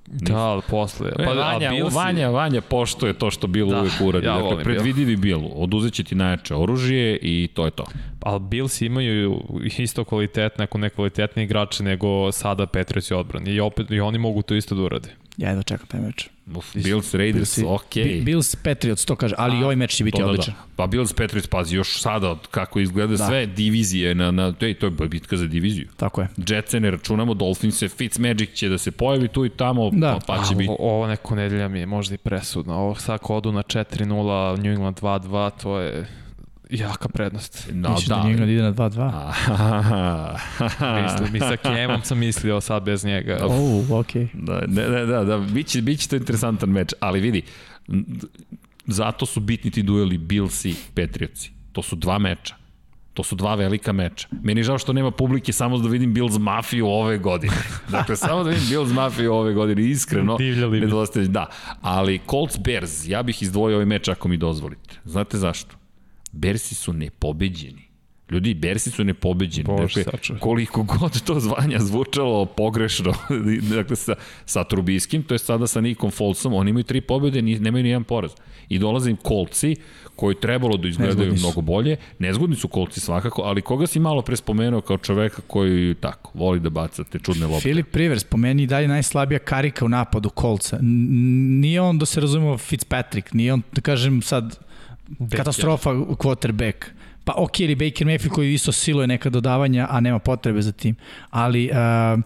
Da, ali posle. Pa, a Vanja, Bills- Vanja, Vanja poštuje to što bilo Da, da, uvijek uradi. ja dakle, predvidivi bil, oduzet će ti najjače oružje i to je to. Ali Bills imaju isto kvalitetne, ako ne kvalitetne igrače nego sada i odbrani. I, opet, I oni mogu to isto da urade. Ja jedno čekam taj meč. Uf, Bills, Raiders, Bills-. Bi- Bills Patriots, to kaže, ali i ovaj meč će biti To da, odličan. Da. Pa Bills Patriots, pazi, još sada od kako izgleda Da. sve divizije, na, na, to, je, to je bitka za diviziju. Tako je. Jetsa ne računamo, Dolphins Fitzmagic će da se pojavi tu i tamo, Da. pa, pa će A, biti. ovo, ovo neko nedelja mi je možda i presudno. Ovo sad ako odu na 4-0, New England 2-2, to je jaka prednost. No, Misliš da, da. New England ide na 2-2? Mislim, mi sa Kemom sam mislio sad bez njega. Oh, okej. Da, ne, ne, da, da, biće, biće to interesantan meč, ali vidi, zato su bitni ti dueli Bills i Patriotsi. To su dva meča. To su dva velika meča. Meni je žao što nema publike samo da vidim Bills Mafiju ove godine. Dakle, samo da vidim Bills Mafiju ove godine, iskreno. Divljali bi. nedostaje- Da, ali Colts Bears, ja bih izdvojio ovaj meč ako mi dozvolite. Znate zašto? Bersi su nepobeđeni. Ljudi, Bersi su nepobeđeni. Bože, dakle, koliko god to zvanja zvučalo pogrešno, dakle sa, sa Trubiskim, to je sada sa Nikom Folsom, oni imaju tri pobjede, ni, nemaju ni jedan poraz. I dolaze im kolci, koji trebalo da izgledaju mnogo bolje. Nezgodni su kolci svakako, ali koga si malo pre spomenuo kao čoveka koji tako, voli da baca te čudne lopte. Filip Rivers, po meni i dalje najslabija karika u napadu kolca. N- Nije on, da se razumemo, Fitzpatrick, nije on, da kažem sad, katastrofa quarterback. Pa ok, ili Baker Mayfield koji isto siluje neka dodavanja, a nema potrebe za tim. Ali uh,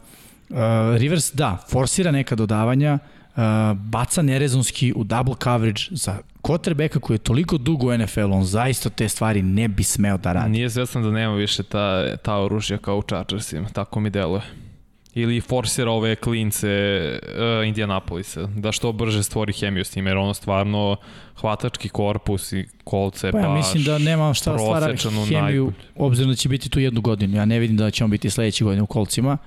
Uh, Rivers, da, forsira neka dodavanja, uh, baca nerezonski u double coverage za quarterbacka koji je toliko dugo u NFL, on zaista te stvari ne bi smeo da radi. Nije svestan da nema više ta, ta oružja kao u Chargersima, tako mi deluje. Ili forsira ove klince uh, Indianapolisa, da što brže stvori hemiju s njima, jer ono stvarno hvatački korpus i kolce Pa ja baš mislim da nema šta stvara prosečan u hemiju, najbolju. obzirom da će biti tu jednu godinu. Ja ne vidim da će on biti sledeće godine u kolcima,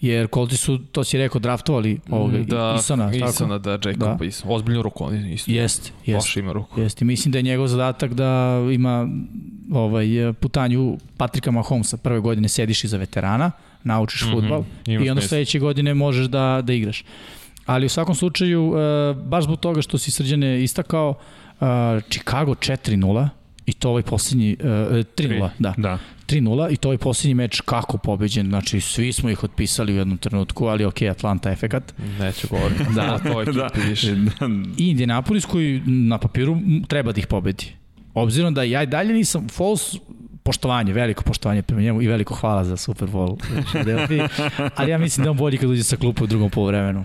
jer kolci su, to si rekao, draftovali ovoga da, Isona, tako? Isona, da, Jacob da. Isona. Ozbiljnu ruku, on isto. Jeste, Baš jeste. ima ruku. Jeste, mislim da je njegov zadatak da ima ovaj putanju Patrika Mahomesa prve godine sediš iza veterana, naučiš mm -hmm, futbal i onda sledeće godine možeš da, da igraš. Ali u svakom slučaju, e, baš zbog toga što si srđane istakao, e, Chicago 4-0 i to ovaj poslednji, e, 3-0, da, Da. 3-0 i to ovaj poslednji meč kako pobeđen, znači svi smo ih otpisali u jednom trenutku, ali ok, Atlanta efekat. Neću govoriti. Da. o toj ekipi da. više. I Indianapolis koji na papiru treba da ih pobedi. Obzirom da ja i dalje nisam Foles poštovanje, veliko poštovanje prema njemu i veliko hvala za Super Bowl ali ja mislim da je on bolji kad uđe sa klupa u drugom polovremenu.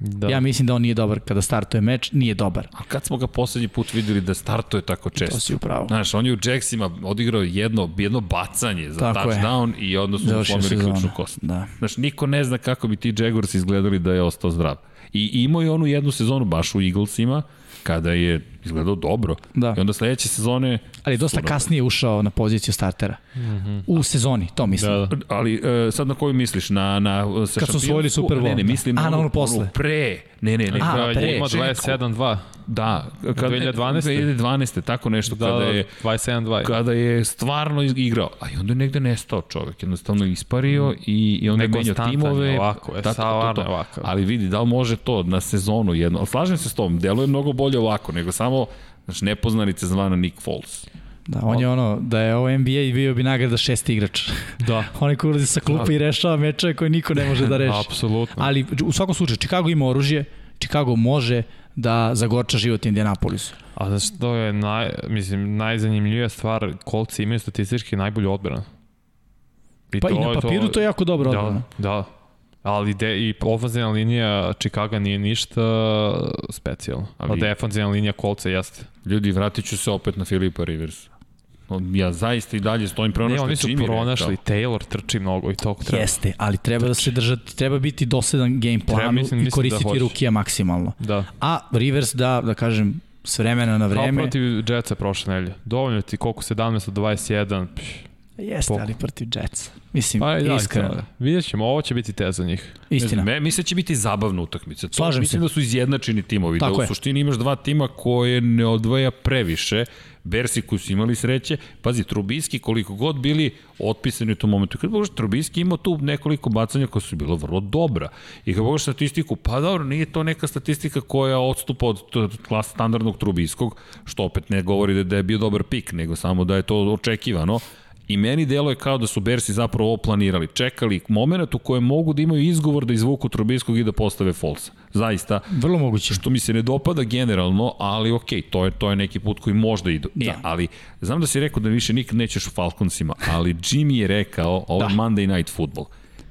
Da. Da. Ja mislim da on nije dobar kada startuje meč, nije dobar. A kad smo ga poslednji put videli da startuje tako često? To si upravo. Znaš, on je u Jacksima odigrao jedno, jedno bacanje za Tako je. touchdown i odnosno Završio pomeri ključnu kost. Da. Znaš, niko ne zna kako bi ti Jaguars izgledali da je ostao zdrav. I imao je onu jednu sezonu baš u Eaglesima, kada je izgledao dobro. Da. I onda sledeće sezone... Ali je dosta kasnije ušao na poziciju startera. Mm -hmm. U sezoni, to mislim. Da, da. Ali e, sad na koju misliš? Na, na, sa Kad su osvojili Super Bowl, Ne, ne, mislim A, na, onu posle. pre. Ne, ne, ne. A, kada- pre. Ima početku. 27-2. Da. Kad, 2012. 2012. Tako nešto, Da, kada da, je 27-2. kada je stvarno igrao, a i onda je negde nestao čovek, jednostavno ispario i, i onda je menjao timove. je ovako, je, Da, to, to, ovako. Ali vidi, da li može to na sezonu jedno, slažem se s tom, deluje mnogo bolje ovako, nego samo znači, nepoznanice zvana Nick Foles. Da, on je ono, da je ovo NBA i bio bi nagrada šesti igrač. Da. Onaj koji ulazi sa klupa i rešava mečeve koje niko ne može da reši. Apsolutno. Ali u svakom slučaju, Chicago ima oružje, Chicago može da zagorča život Indianapolisu. A znaš što je naj, mislim, najzanimljivija stvar, kolci imaju statistički najbolju odbranu. I Pa i na papiru to je jako dobro odbrana. Da, da. Ali de, i ofenzivna linija Chicago nije ništa specijalno. Ali- Ali... A defenzivna linija kolca jeste. Ljudi, vratit ću se opet na Filipa Riversa. Ja zaista i dalje stojim pre ono Ne, što oni je su Jimmy pronašli, rekao. Taylor trči mnogo i toliko treba. Jeste, ali treba da se držati, treba biti dosadan game planu mislim- i mislim koristiti da rukija maksimalno. Da. A Rivers da, da kažem, s vremena na Kao vreme. protiv Jetsa prošle nelje. Dovoljno ti koliko 17 od 21. Pš. Jeste, Pok- ali protiv Jetsa. Mislim, Pa da, iskreno. da. Vidjet ćemo, ovo će biti test za njih. Istina. Me, mislim da će biti zabavna utakmica. To, Slažem mislim se. da su izjednačeni timovi. Tako da u suštini imaš dva tima koje ne odvaja previše. Bersi koji su imali sreće. Pazi, Trubiski koliko god bili otpisani u tom momentu. Kad pogledaš, Trubiski imao tu nekoliko bacanja koja su bilo vrlo dobra. I kad pogledaš statistiku, pa dobro, nije to neka statistika koja odstupa od t- klas standardnog Trubiskog, što opet ne govori da je bio dobar pik, nego samo da je to očekivano. I meni delo je kao da su Bersi zapravo ovo planirali. Čekali moment u kojem mogu da imaju izgovor da izvuku Trubiskog i da postave Folsa. Zaista. Vrlo moguće. Što mi se ne dopada generalno, ali okej, to je to je neki put koji možda idu. Da. E, Da. ali znam da si rekao da više nikad nećeš u Falconsima, ali Jimmy je rekao, ovo je Da. Monday Night Football.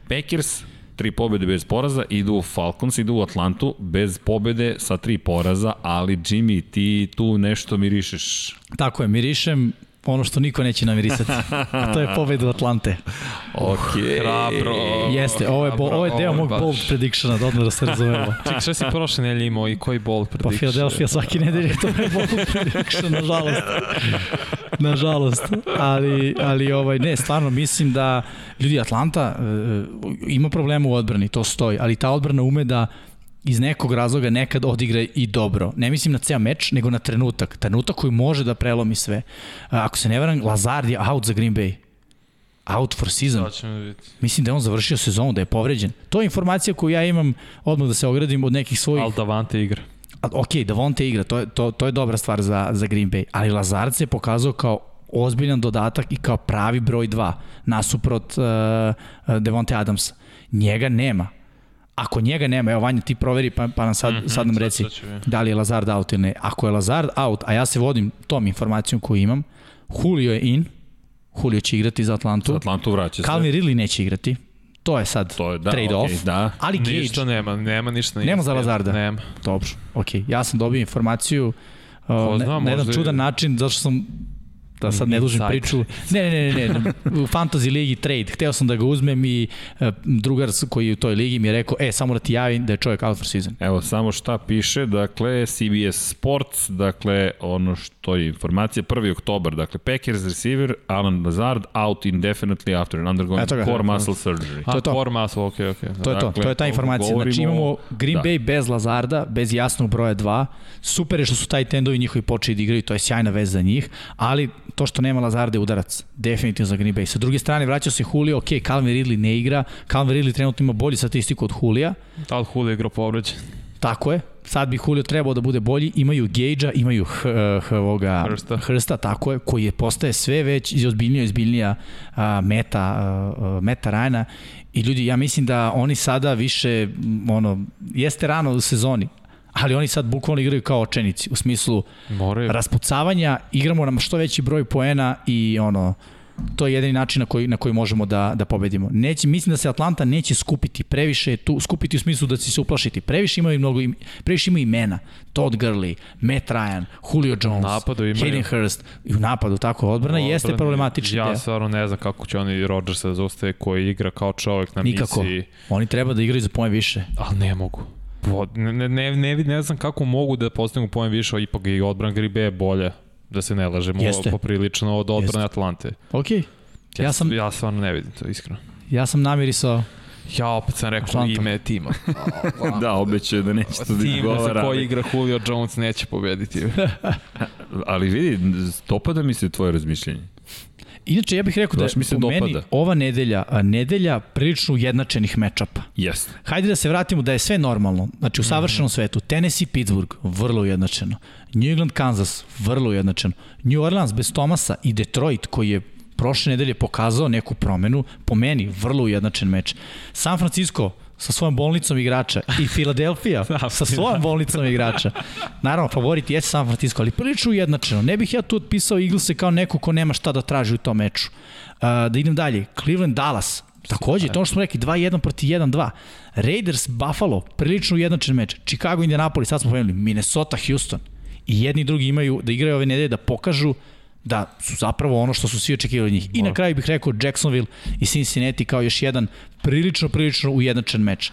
Packers tri pobede bez poraza, idu u Falcons, idu u Atlantu bez pobede sa tri poraza, ali Jimmy, ti tu nešto mirišeš. Tako je, mirišem ono što niko neće namirisati. A to je pobeda Atlante. Okej. Hrabro. Jeste, ovo je, bo, ovo je deo mog baš. bold predictiona, da odmah da se razumemo. Čekaj, šta si prošle nelje imao i koji bol Pa prediction? Philadelphia svake nedelje to je bold prediction, nažalost. Nažalost. Ali, ali ovaj, ne, stvarno mislim da ljudi Atlanta uh, ima problema u odbrani, to stoji, ali ta odbrana ume da iz nekog razloga nekad odigra i dobro. Ne mislim na ceo meč, nego na trenutak. Trenutak koji može da prelomi sve. Ako se ne varam, Lazard je out za Green Bay. Out for season. Da. Mislim da je on završio sezonu, da je povređen. To je informacija koju ja imam, odmah da se ogradim od nekih svojih... Al Davante igra. Ok, Davonte igra, to je, to, to je dobra stvar za, za Green Bay, ali Lazard se pokazao kao ozbiljan dodatak i kao pravi broj 2 nasuprot uh, Devonte Adamsa. Njega nema. Ako njega nema, evo Vanja ti proveri pa, pa nam sad, mm -hmm, sad nam reci sad vidjeti. da li je Lazard out ili ne. Ako je Lazard out, a ja se vodim tom informacijom koju imam, Julio je in, Julio će igrati za Atlantu, Za Atlantu vraća se. Calvin Ridley neće igrati, To je sad To je, da, trade-off. okej, da. Ali Gage, Ništa nema, nema ništa. Nema za Lazarda? Nema. Dobro, ok. Ja sam dobio informaciju uh, zna, na, na jedan i- čudan način, zato što sam da sad ne dužim priču. Ne, ne, ne, ne, ne, u Fantasy ligi trade. Hteo sam da ga uzmem i uh, drugar koji je u toj ligi mi je rekao, e, samo da ti javim da je čovjek out for season. Evo, samo šta piše, dakle, CBS Sports, dakle, ono što je informacija, 1. oktobar, dakle, Packers receiver, Alan Lazard, out indefinitely after undergoing Eto ga. core muscle surgery. A, To je to. core muscle, okej, okej. To je to, Dakle, to je ta informacija. Znači govorimo- imamo Green da. Bay bez Lazarda, bez jasnog broja 2. Super je što su taj tendovi njihovi počeli da igraju, to je sjajna vez za njih, ali to što nema Lazarda je udarac, definitivno za Green Bay. Sa druge strane, vraćao se Julio, ok, Calvin Ridley ne igra, Calvin Ridley trenutno ima bolju statistiku od Julija, Da li Julio igrao povređen? Tako je. Sad bi Julio trebao da bude bolji. Imaju Gage-a, imaju H, H, ovoga, Hrsta. Hrsta, tako je, koji je postaje sve već i ozbiljnija ozbiljnija a, meta, a, meta Rajana. I ljudi, ja mislim da oni sada više, ono, jeste rano u sezoni, ali oni sad bukvalno igraju kao očenici, u smislu Moraju. raspucavanja, igramo nam što veći broj poena i ono, to je jedini način na koji, na koji možemo da, da pobedimo. Neće, mislim da se Atlanta neće skupiti previše, tu, skupiti u smislu da će se uplašiti. Previše imaju mnogo, im, previše imaju imena. Todd Gurley, Matt Ryan, Julio Jones, napadu imaju. Hayden Hurst. I u napadu, tako, odbrana jeste Odbrana- problematični Ja deo. stvarno ne znam kako će oni Rodgersa da koji igra kao čovjek na Nikako. misiji. Oni treba da igraju za poen više. Ali ne mogu. Ne, ne, ne, ne, ne znam kako mogu da postignu poen više, ipak i odbran Gribe je bolje da se ne lažemo Jeste. poprilično od odbrane Jeste. Atlante. Ok, ja sam, ja stvarno ne vidim to iskreno. ja sam namirisao Ja opet sam rekao Atlanta. ime tima. Da, obećaju da neće to da Tim za izgovara. koji igra Julio Jones neće pobediti. Ali vidi, dopada mi se tvoje razmišljenje. Inače, ja bih rekao da Baš mi se po meni dopada. ova nedelja, nedelja prilično ujednačenih mečapa. Jeste. Hajde da se vratimo da je sve normalno. Znači u Mhm. savršenom svetu. Tennessee, Pittsburgh, vrlo ujednačeno. New England, Kansas, vrlo ujednačeno. New Orleans bez Tomasa i Detroit koji je prošle nedelje pokazao neku promenu, po meni vrlo ujednačen meč. San Francisco sa svojom bolnicom igrača i Philadelphia sa svojom bolnicom igrača. Naravno, favorit jeste San Francisco, ali prilično ujednačeno. Ne bih ja tu otpisao Eaglese kao neko ko nema šta da traži u tom meču. Uh, da idem dalje. Cleveland, Dallas, Takođe, to što smo rekli, 2-1 proti 1-2. Raiders, Buffalo, prilično ujednačen meč. Chicago, Indianapolis, sad smo pomenuli, Minnesota, Houston. I jedni i drugi imaju da igraju ove nedelje da pokažu da su zapravo ono što su svi očekivali od njih. I na kraju bih rekao Jacksonville i Cincinnati kao još jedan prilično, prilično ujednačen meč.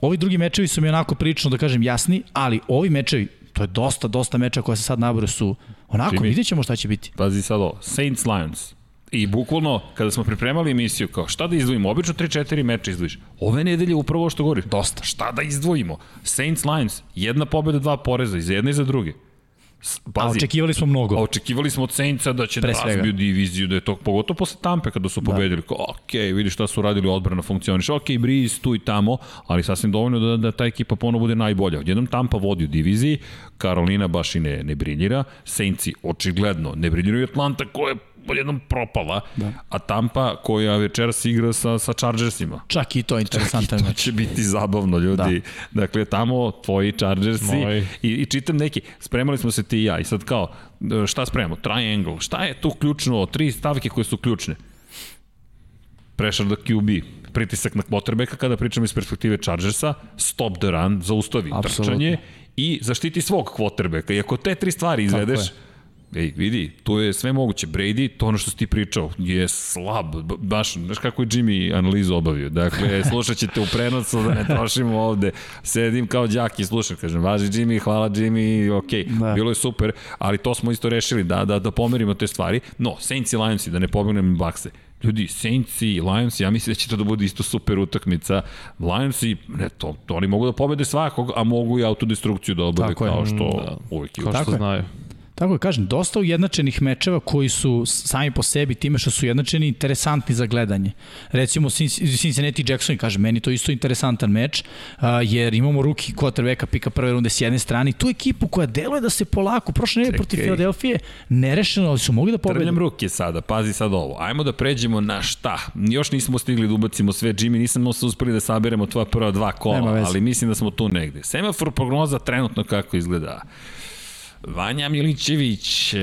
Ovi drugi mečevi su mi onako prilično, da kažem, jasni, ali ovi mečevi, to je dosta, dosta meča koja se sad nabore su onako, Jimmy. vidjet ćemo šta će biti. Pazi sad ovo, Saints Lions. I bukvalno, kada smo pripremali emisiju, kao šta da izdvojimo, obično 3-4 meča izdvojiš. Ove nedelje upravo što govori. Dosta. Šta da izdvojimo? Saints Lions, jedna pobeda, dva poreza, i za jedne i za druge. S- A Pazi, očekivali smo mnogo. A očekivali smo od Saintsa da će Pre da svega. razbiju diviziju, da je to, pogotovo posle Tampe kada su pobedili, kao, ok, vidi šta su radili, odbrana funkcioniš, ok, Breeze tu i tamo, ali sasvim dovoljno da, da ta ekipa ponovo bude najbolja. Odjednom Tampa vodi u diviziji, Karolina baš i ne, ne briljira, Saintsi očigledno ne briljiraju, Atlanta koja je odjednom propala, da. a Tampa koja večeras igra sa, sa Chargersima. Čak i to je interesantan To meč. će biti zabavno, ljudi. Da. Dakle, tamo tvoji Chargersi i, i čitam neki, spremali smo se ti i ja i sad kao, šta spremamo? Triangle. Šta je tu ključno? Tri stavke koje su ključne. Pressure the QB, pritisak na quarterbacka kada pričamo iz perspektive Chargersa, stop the run, zaustavi Apsolutno. trčanje i zaštiti svog quarterbacka. I ako te tri stvari izvedeš, Ej, vidi, tu je sve moguće. Brady, to ono što si ti pričao, je slab. Baš, znaš kako je Jimmy analizu obavio. Dakle, slušat ćete u prenosu da ne trošimo ovde. Sedim kao đak i slušam, kažem, važi Jimmy, hvala Jimmy, ok, Da. bilo je super, ali to smo isto rešili, da, da, da pomerimo te stvari. No, Saints i Lionsi, da ne pobegnem Bakse. Ljudi, Saints i Lions, ja mislim da će to da bude isto super utakmica. Lionsi, ne, to, to oni mogu da pobede svakog, a mogu i autodestrukciju da obave kao što Da. uvek i Kao što znaju. Tako je, kažem, dosta ujednačenih mečeva koji su sami po sebi time što su ujednačeni interesantni za gledanje. Recimo Cinc- Cincinnati Jackson, kažem, meni to isto interesantan meč, jer imamo ruki quarterbacka pika prve runde s jedne strane i tu ekipu koja deluje da se polako, prošle nedelje protiv. Filadelfije, nerešeno, ali su mogli da pobede. Trljam ruke sada, pazi sad ovo. Ajmo da pređemo na šta. Još nismo stigli da ubacimo sve, Jimmy, nismo se uspeli da saberemo tvoja prva dva kola, ali mislim da smo tu negde. Semafor prognoza trenutno kako izgleda. Vanja Milićević.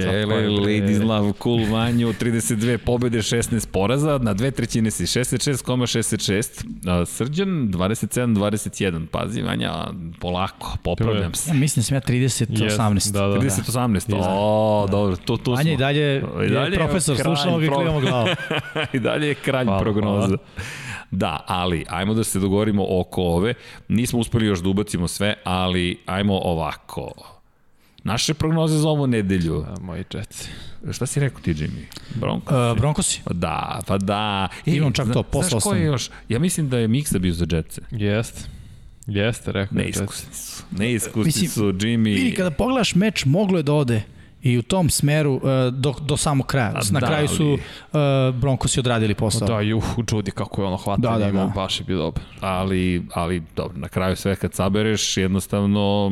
Ladies Love Cool Vanju, 32 pobede, 16 poraza, na dve trećine si 66,66. A, Srđan 27-21, pazi Vanja, polako, popravljam se. Ja mislim da sam ja 30, Yes, 18. da, da. 30-18, o, dobro, tu, tu Vanja i smo. dalje I dalje je profesor, slušamo ga i klivamo glavu. I dalje je kralj Hvala, prognoza. hvala. Da, ali ajmo da se dogovorimo oko ove. Nismo uspeli još da ubacimo sve, ali ajmo ovako. Naše prognoze za ovu nedelju. A, moji Jetsi. Šta si rekao ti, Jimmy? Bronco? Uh, Broncosi. Pa da, pa da. E, Imam čak zna- to, poslao Znaš ko je sam. još? Ja mislim da je Miksa bio za Jetce. Jeste. Jeste, rekao je Neiskusni su. Neiskusni Mislim, su, Jimmy. Vidi, kada pogledaš meč, moglo je da ode i u tom smeru uh, do, do samog kraja. A Na da, kraju su uh, Broncosi odradili posao. Da, juh, Judy kako je ono hvatanje Da, da, da. baš je bio dobar. ali, ali dobro, na kraju sve kad sabereš, jednostavno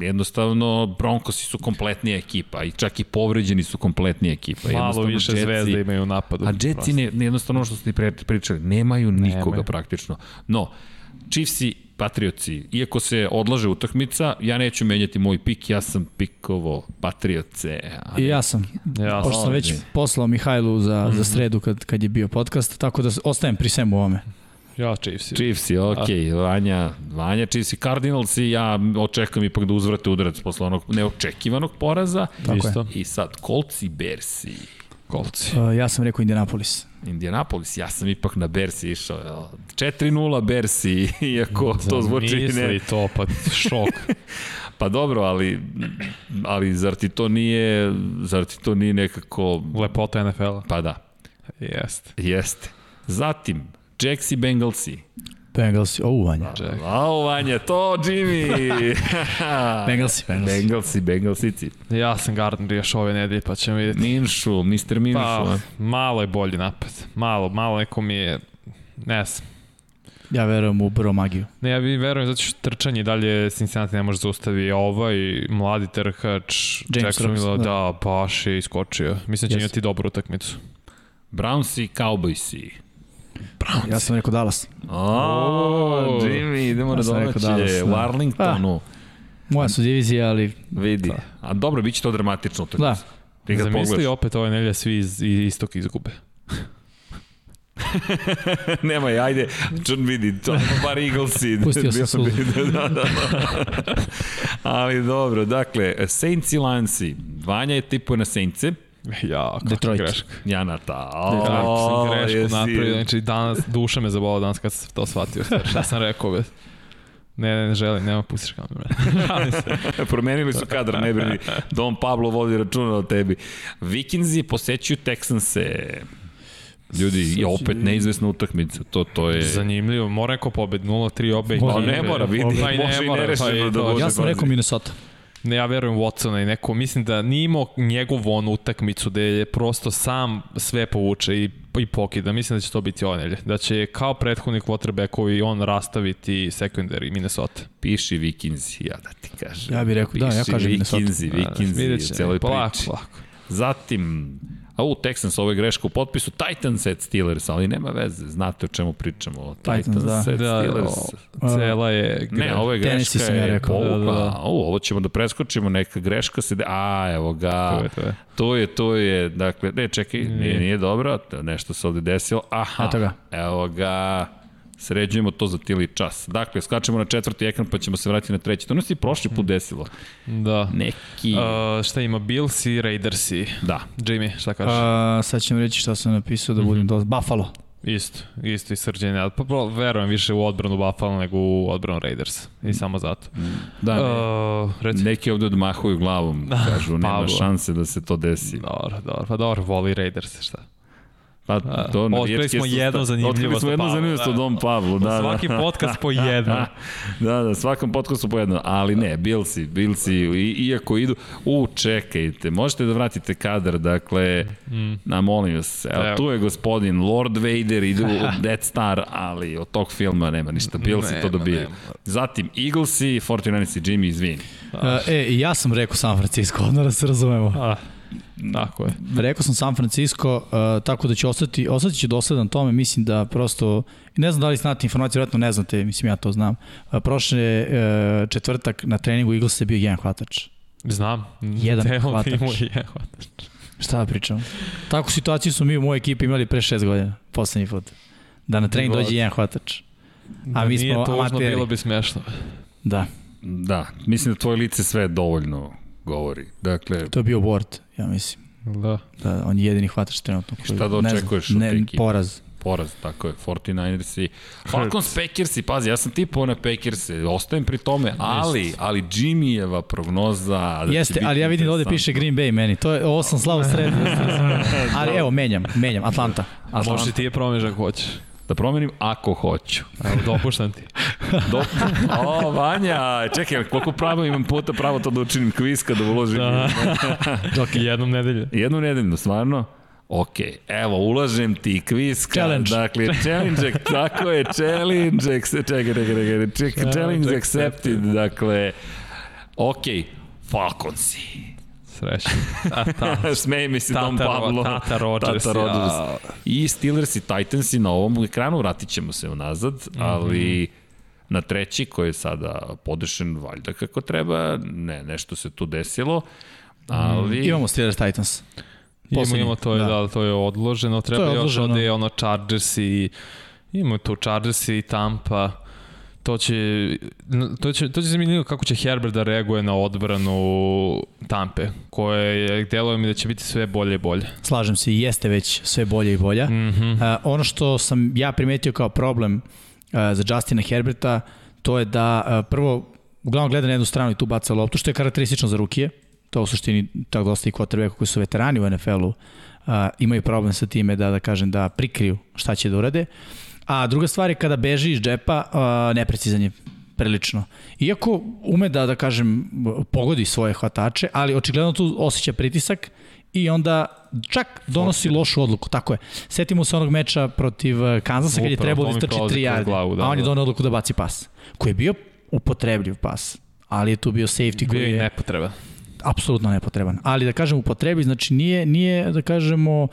jednostavno Broncosi su kompletnija ekipa i čak i povređeni su kompletnija ekipa. Malo Jednostavno, više Jetsi- zvezda imaju u napadu. A Jetsi ne, ne jednostavno ono što ste pričali, nemaju nikoga Nemaju. praktično. No, Chiefsi, Patriotsi, iako se odlaže utakmica, ja neću menjati moj pik, ja sam pikovo Patriotse. a I ja sam. Ja Pošto sam već poslao Mihajlu za, Mhm. za sredu kad, kad je bio podcast, tako da ostajem pri svemu ovome. Ja Chiefs. Chiefsi, ok, Vanja, Vanja, Chiefsi, Cardinalsi, ja očekujem ipak da uzvrate udarac posle onog neočekivanog poraza. Tako Isto. I sad, Colts i Bersi. Kolci. Uh, ja sam rekao Indianapolis. Indianapolis, ja sam ipak na Bersi išao. jel? 4-0 Bersi, iako to zvuči ne. Misli to, pa šok. Pa dobro, ali, ali zar ti to nije, zar ti to nije nekako, Lepota NFL-a. pa da, Jeste. jeste. Zatim, Jacks i Bengalsi. Bengalsi, o, Vanja. Ao, Vanja, to Jimmy! Bengalsi, Bengalsi. Bengalsi, Bengalsici. Ja sam Gardner još ove nedelje, pa ćemo vidjeti. Minšu, Mr. Minšu. Pa, malo je bolji napad. Malo, malo neko mi je... Ne znam. Ja verujem u Bro magiju. Ne, ja vi verujem zato što trčanje i dalje Cincinnati ne može zaustavi ovaj mladi trkač Jacksonville, Robinson, da. da. baš je iskočio. Mislim da će Jeste. imati dobru utakmicu. Brownsi, Cowboysi. Ja sam rekao Dallas. O, Jimmy, idemo Ja na domaće, u. Arlingtonu. Moja su divizija, ali Vidi. A dobro, bit će to dramatično. Da. Da. Zamisli pogledaš. opet ove nedelje svi iz, iz istok izgube. Nemaj, ajde, čun vidi, to bar Eaglesi. Pustio sam suzu. da, da, da. Ali dobro, dakle, Saints i Lionsi. Vanja je tipuje na Saintse. Ja, kako Detroit. greška. Janata. Kako sam grešku jesi. napravio, znači danas, duša me zabola danas kad sam to shvatio. Šta sam rekao, bez... Ne, ne, ne želim, nema pustiš kameru. Promenili su kadar, ne brini. Don Pablo vodi računa o tebi. Vikingsi posećuju Texanse. Ljudi, je opet neizvesna utakmica. To, to je... Zanimljivo, mora neko pobed 0-3 obe Mora. Pa ne mora, vidi, Pa i ne može i mora, nerešeno pa i da to. bude. ja sam rekao Minnesota. Ne, ja verujem Watsona i neko, mislim da nije imao njegovu onu utakmicu da je prosto sam sve povuče i, i pokida. Mislim da će to biti ove nedelje. Da će kao prethodnik quarterbackovi on rastaviti secondary Minnesota. Piši Vikingsi, ja da ti kažem. Ja bih rekao, da, ja Piši kažem Minnesota. Vikingsi, Vikingsi Vidjet u će, celoj polako, priči. polako. Zatim, a u Texans, ovo je greška u potpisu, Titans at Steelers, ali nema veze, znate o čemu pričamo. Titans, Titans da. at Da, Steelers. o, cela je... Ne, ovo je Tennessee greška sam ja je rekao. povukla. Da, da, da. O, ovo ćemo da preskočimo, neka greška se... De... A, evo ga. To je, to je. To je, to je, dakle, ne, čekaj, nije, nije dobro, to- nešto se ovde desilo. Aha, Eto ga. evo ga, sređujemo to za tili čas. Dakle, skačemo na četvrti ekran pa ćemo se vratiti na treći. To nas je prošli put desilo. Da. Neki, Uh, šta ima, Bills i Raiders i... da. Jimmy, šta kažeš? A, sad ćemo reći šta sam napisao da budem dosta. Buffalo. Isto, isto i srđenje. Pa, pa, verujem više u odbranu Buffalo nego u odbranu Raiders. I samo zato. Da, ne, Uh, reci. neki ovde odmahuju glavom, kažu, nema šanse da se to desi. Dobro, dobro, pa dobro, voli Raiders, šta? Pa, to otkrili navijačke smo jednu zanimljivost Otkrili smo o jednu Pavlu, zanimljivost da. o Dom Pavlu. Da, Svaki da. podcast po jednu. da, da, svakom podcastu po jedno, ali ne, Bilsi, Bilsi, i, iako idu, u, čekajte, možete da vratite kadar, dakle, mm. na molim vas, evo, Evo. tu je gospodin Lord Vader, idu u Death Star, ali od tog filma nema ništa, Bilsi to dobije. nema. Zatim, Eaglesi, 49ersi, Jimmy, izvini. E, e, ja sam rekao San Francisco, odmah da se razumemo. A, tako je. Rekao sam San Francisco, uh, tako da će ostati, ostati će dosledan tome, mislim da prosto, ne znam da li znate informaciju, vjerojatno ne znate, mislim ja to znam. Uh, prošle uh, četvrtak na treningu Eagles je bio jedan hvatač. Znam. Jedan Deo hvatač. je hvatač. Šta da pričam? Takvu situaciju smo mi u mojoj ekipi imali pre šest godina, poslednji put. Da na trening dođe jedan hvatač. Da mi nije smo tužno, amateri. bilo bi smešno. Da, Da, mislim da tvoje lice sve dovoljno govori. Dakle, to je bio Ward, ja mislim. Da. Da, on je jedini hvatač trenutno. Koji, Šta da ne znam, očekuješ od ne, te ekipe? Poraz. poraz, tako je, 49ersi. Falcons, Packersi, pazi, ja sam tipao na Packerse, ostajem pri tome, ali, ali Jimmyjeva prognoza... Da Jeste, ali ja vidim da ovde piše Green Bay meni. To je, ovo sam slavo sredio. ali evo, menjam, menjam. Atlanta. A možeš Atlanta. ti je promeniš ako hoćeš. Da promenim ako hoću. Evo, dopuštam ti. Do... O, Vanja, čekaj, koliko pravo imam puta pravo to da učinim kviz kada uložim? Da. Dok jednom nedelje. Jednu nedeljnu, stvarno? Ok, evo, ulažem ti kviz. Challenge. Dakle, challenge, tako je, challenge, čekaj, čekaj, čekaj, čekaj, challenge accepted, dakle, ok, Falconsi. Srećno. A ta, Smeje mi se Dom Tata, Pablo. Tata Rodgers. Tata Rodgers. ja. I Steelers i Titansi na ovom ekranu, vratit ćemo se unazad, ali na treći koji je sada podešen valjda kako treba, ne, nešto se tu desilo, ali... Imamo Steelers Titans. Imamo, Poslednji, imamo to je, da. da. to je odloženo. Treba To je još odloženo. ovde ono Chargers i imamo tu Chargers i Tampa. To će, to će, to će zanimljivo kako će Herbert da reaguje na odbranu Tampe, koje je, deluje mi da će biti sve bolje i bolje. Slažem se, i jeste već sve bolje i bolja. Mm -hmm. Uh, ono što sam ja primetio kao problem uh, za Justina Herberta, to je da uh, prvo, uglavnom gleda na jednu stranu i tu baca loptu, što je karakteristično za rukije. To u suštini tako dosta i quarterbacka koji su veterani u NFL-u uh, imaju problem sa time da, da kažem, da prikriju šta će da urade. A druga stvar je kada beži iz džepa, uh, neprecizan je prilično. Iako ume da, da kažem, pogodi svoje hvatače, ali očigledno tu osjeća pritisak i onda čak donosi lošu odluku, tako je. Setimo se onog meča protiv eh, Kanzasa kad je to da istrči prolazi 3 kroz yarde, glavu, da, a on je da. donao odluku da baci pas, koji je bio upotrebljiv pas, ali je tu bio safety koji Bio i je nepotreba. apsolutno nepotreban. Ali da kažem upotrebi, znači nije, nije da kažemo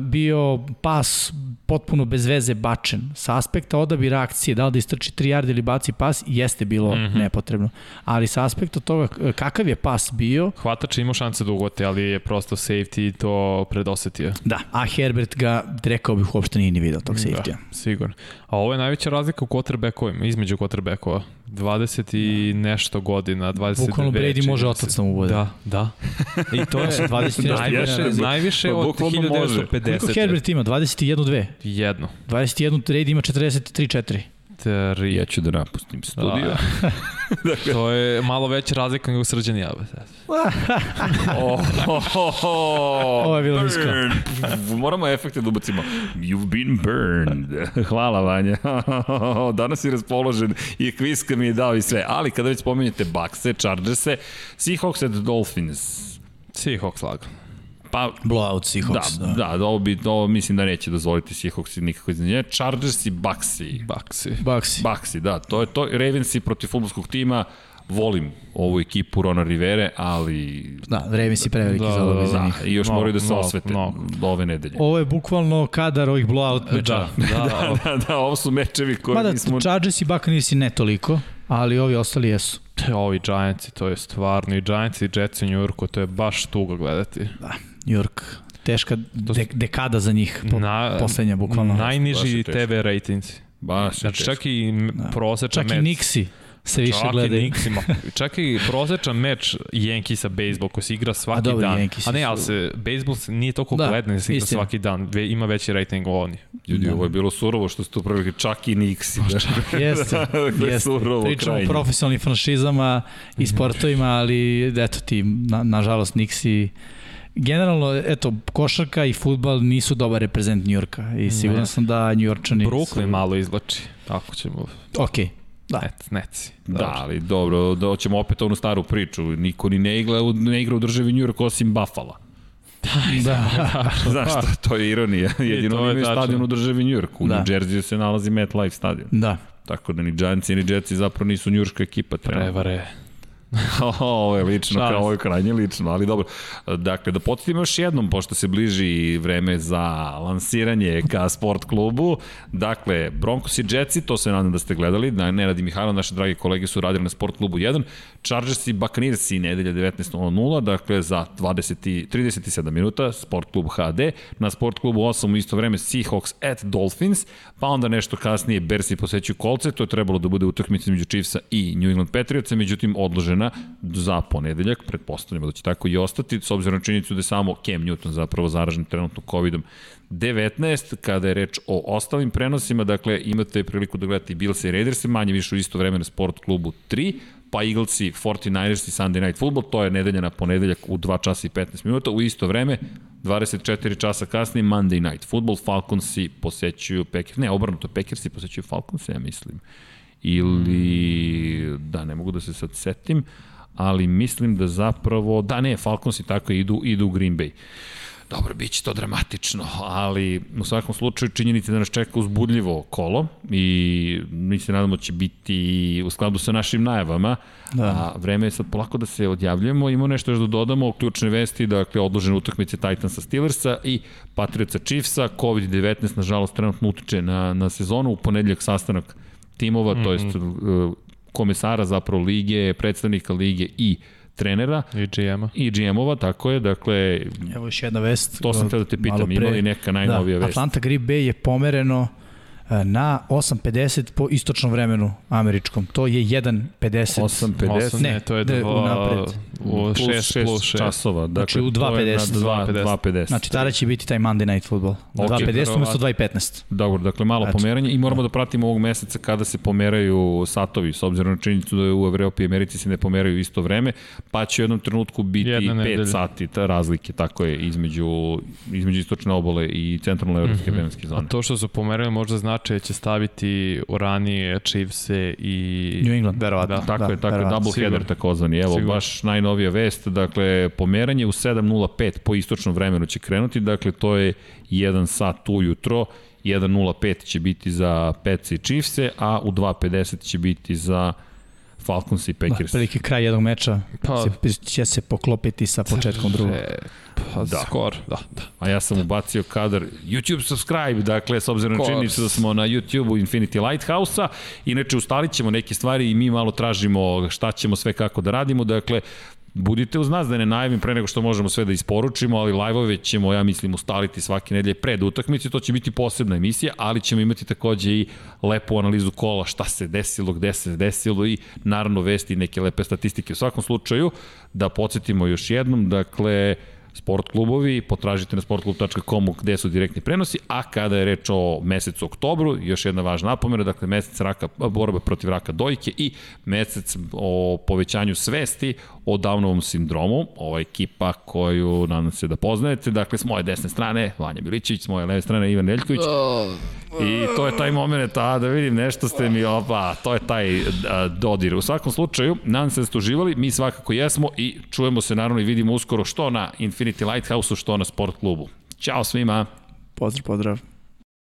bio pas potpuno bez veze bačen. Sa aspekta odabira akcije, da li da istrči 3 yarde ili baci pas, jeste bilo mm. -hmm. nepotrebno. Ali sa aspekta toga kakav je pas bio, Hvatač ima šanse da ugote, ali je prosto safety to predosetio. da, a Herbert ga, rekao bih, uopšte nije ni video tog safety-a. Da, sigurno. A ovo je najveća razlika u quarterbackovima, između quarterbackova. 20 i nešto godina, 22. Bukvalno Brady može otac da mu bude. Da, da. I to je Sa 20 i nešto najviše, godina. najviše Pa od bukvalno može. 1950. Koliko Herbert ima? 21-2. Jedno. 21 Brady ima 43-4. Tri. Ja ću da napustim studio. Da. to je malo veća razlika nego srđan jabe. Oh, oh, oh, oh, Ovo je bilo nisko. Moramo efekte da ubacimo. You've been burned. Hvala, Vanja. Danas si raspoložen i kviska mi je dao i sve. Ali kada već spomenjete Buckse, Chargerse, Seahawks at Dolphins. Seahawks lagan. Pa, Blowout Seahawks. da, da, da, ovo, bi, ovo mislim da neće dozvoliti Seahawks nikako iznenađenje. Chargers i Bucksi. Baxi. Bucks. Bucksi, da, to je to. Ravensi protiv futbolskog tima, volim ovu ekipu Rona Rivere, ali Da, Ravens je preveliki Da, za da, ovo da, za da, njih. i još Mnogo, moraju da se mnogo, osvete mnogo. do ove nedelje. Ovo je bukvalno kadar ovih blowout meča. Da, da, da, da, ovo su mečevi koje Mada nismo... Chargers i Buccaneers ne toliko, ali ovi ostali jesu. Te, ovi Giantsi, to je stvarno, i Giantsi i Jetsi u New Yorku, to je baš tuga gledati. Da, New York. Teška de, dekada za njih, po, Na, poslednja bukvalno. Najniži. TV ratinzi. Baš Znači teško. čak i m- prosečan Čak i meč. Nixi se više Čak i. Nixima. Čak i prosečan meč Yankeesa bejsbol koji se igra svaki A dobro, dan. Yankeesi A ne, ali se bejsbol se nije toliko Da, gledan, se igra svaki dan. Ve, ima veći rating od oni. Ljudi, Da. ovo je bilo surovo što ste upravili čak i Nixi. Jeste, Dakle, jeste. surovo Pričamo o profesionalnim franšizama i sportovima, ali eto ti, na, nažalost, Nixi Generalno, eto, košarka i futbal nisu dobar reprezent Njurka i siguran Ne. sam da Njurčani Brooklyn malo izlači. Ako ćemo... Ok, da. Net, neci. Da, ali dobro, da ćemo opet onu staru priču. Niko ni ne igra, ne igra u državi New York osim Buffalo. Da. Znaš, to, to je ironija. Jedino je imaju stadion u državi New York. U Da. New Jersey se nalazi MetLife stadion. da. Tako da ni Giantsi ni Jetsi zapravo nisu njurška ekipa. trenutno. Prevare. ovo je lično, kao ovo je krajnje lično, ali dobro. Dakle, da podsjetimo još jednom, pošto se bliži vreme za lansiranje ka sport klubu. Dakle, Broncos i Jetsi, to se nadam da ste gledali, da ne radi Mihajlo, naše dragi kolege su radili na sport klubu 1. Chargers i Buccaneers i nedelja 19.00, dakle za 20, 37 minuta, sport klub HD. Na sport klubu 8 u isto vreme Seahawks at Dolphins, pa onda nešto kasnije Bersi posećuju kolce, to je trebalo da bude utakmica između Chiefsa i New England Patriotsa, međutim odložena za ponedeljak, pretpostavljamo da će tako i ostati, s obzirom na činjenicu da je samo Cam Newton zapravo zaražen trenutno COVID-om 19, kada je reč o ostalim prenosima, dakle imate priliku da gledate i Bills i Raiders, manje više u isto vreme na sport klubu 3, pa Eaglesi, 49ers i Sunday Night Football, to je nedelja na ponedeljak u 2 časa i 15 minuta, u isto vreme 24 časa kasnije Monday Night Football, Falconsi posećuju Packers, ne, obrnuto, Packersi posećuju Falconsi, ja mislim ili da ne mogu da se sad setim, ali mislim da zapravo, da ne, Falconsi tako idu, idu u Green Bay. Dobro, bit će to dramatično, ali u svakom slučaju činjenica da nas čeka uzbudljivo kolo i mi se nadamo da će biti u skladu sa našim najavama, da. a vreme je sad polako da se odjavljujemo, imamo nešto još da dodamo, ključne vesti, dakle odložene utakmice Titansa Steelersa i Patriotsa Chiefsa, COVID-19 nažalost trenutno utiče na, na sezonu, u ponedljak sastanak timova, mm -hmm. to jest mhm. uh, komesara zapravo lige, predstavnika lige i trenera i GM-a. I GM-ova, tako je, dakle... Evo još jedna vest. To sam te da te pitam, pre, ima li neka najnovija da, vest? Atlanta Green Bay je pomereno E, na 8.50 po istočnom vremenu američkom. To je 1.50. 8.50? Ne, to je dva, napred. U 6 plus 6 časova. Dakle, znači u 2.50. 2.50. Znači tada će biti taj Monday Night Football. Okay, 2.50 umesto 2.15. Dobro, dakle malo znači, pomeranje i moramo da pratimo ovog meseca kada se pomeraju satovi, s obzirom na činjenicu da u Evropi i Americi se ne pomeraju isto vreme, pa će u jednom trenutku biti 5 sati ta razlike, tako je, između, između istočne obole i centralne evropske mm -hmm. vremenske zone. A to što su pomerali možda znači značaje će staviti u ranije chiefs i New England, verovatno. Da, tako da, je, tako je, double Sigur. header takozvani. Evo, Sigur. baš najnovija vest, dakle, pomeranje u 7.05 po istočnom vremenu će krenuti, dakle, to je 1 sat ujutro, 1.05 će biti za Pets i chiefs a u 2.50 će biti za Falcons i Packers. Da, prilike kraj jednog meča pa, se, će se poklopiti sa početkom drugog. Pa, da. skor, da, da. A ja sam ubacio kadar YouTube subscribe, dakle, s obzirom na činjenicu da smo na YouTube-u Infinity Lighthouse-a, inače ustalit ćemo neke stvari i mi malo tražimo šta ćemo sve kako da radimo, dakle, Budite uz nas da ne najavim pre nego što možemo sve da isporučimo, ali live-ove ćemo, ja mislim, ustaliti svake nedelje pred utakmice, to će biti posebna emisija, ali ćemo imati takođe i lepu analizu kola, šta se desilo, gde se desilo i naravno vesti neke lepe statistike. U svakom slučaju, da podsjetimo još jednom, dakle, sport klubovi, potražite na sportklub.com gde su direktni prenosi, a kada je reč o mesecu oktobru, još jedna važna napomena, dakle mesec raka, borbe protiv raka dojke i mesec o povećanju svesti o Downovom sindromu, ova ekipa koju nadam se da poznajete, dakle s moje desne strane Vanja Milićević, s moje leve strane Ivan Neljković i to je taj moment, a da vidim nešto ste mi, opa, to je taj a, dodir. U svakom slučaju, nadam se da ste uživali, mi svakako jesmo i čujemo se naravno i vidimo uskoro što na Infinity Lighthouse-u, što na sport klubu. Ćao svima! Pozdrav, pozdrav!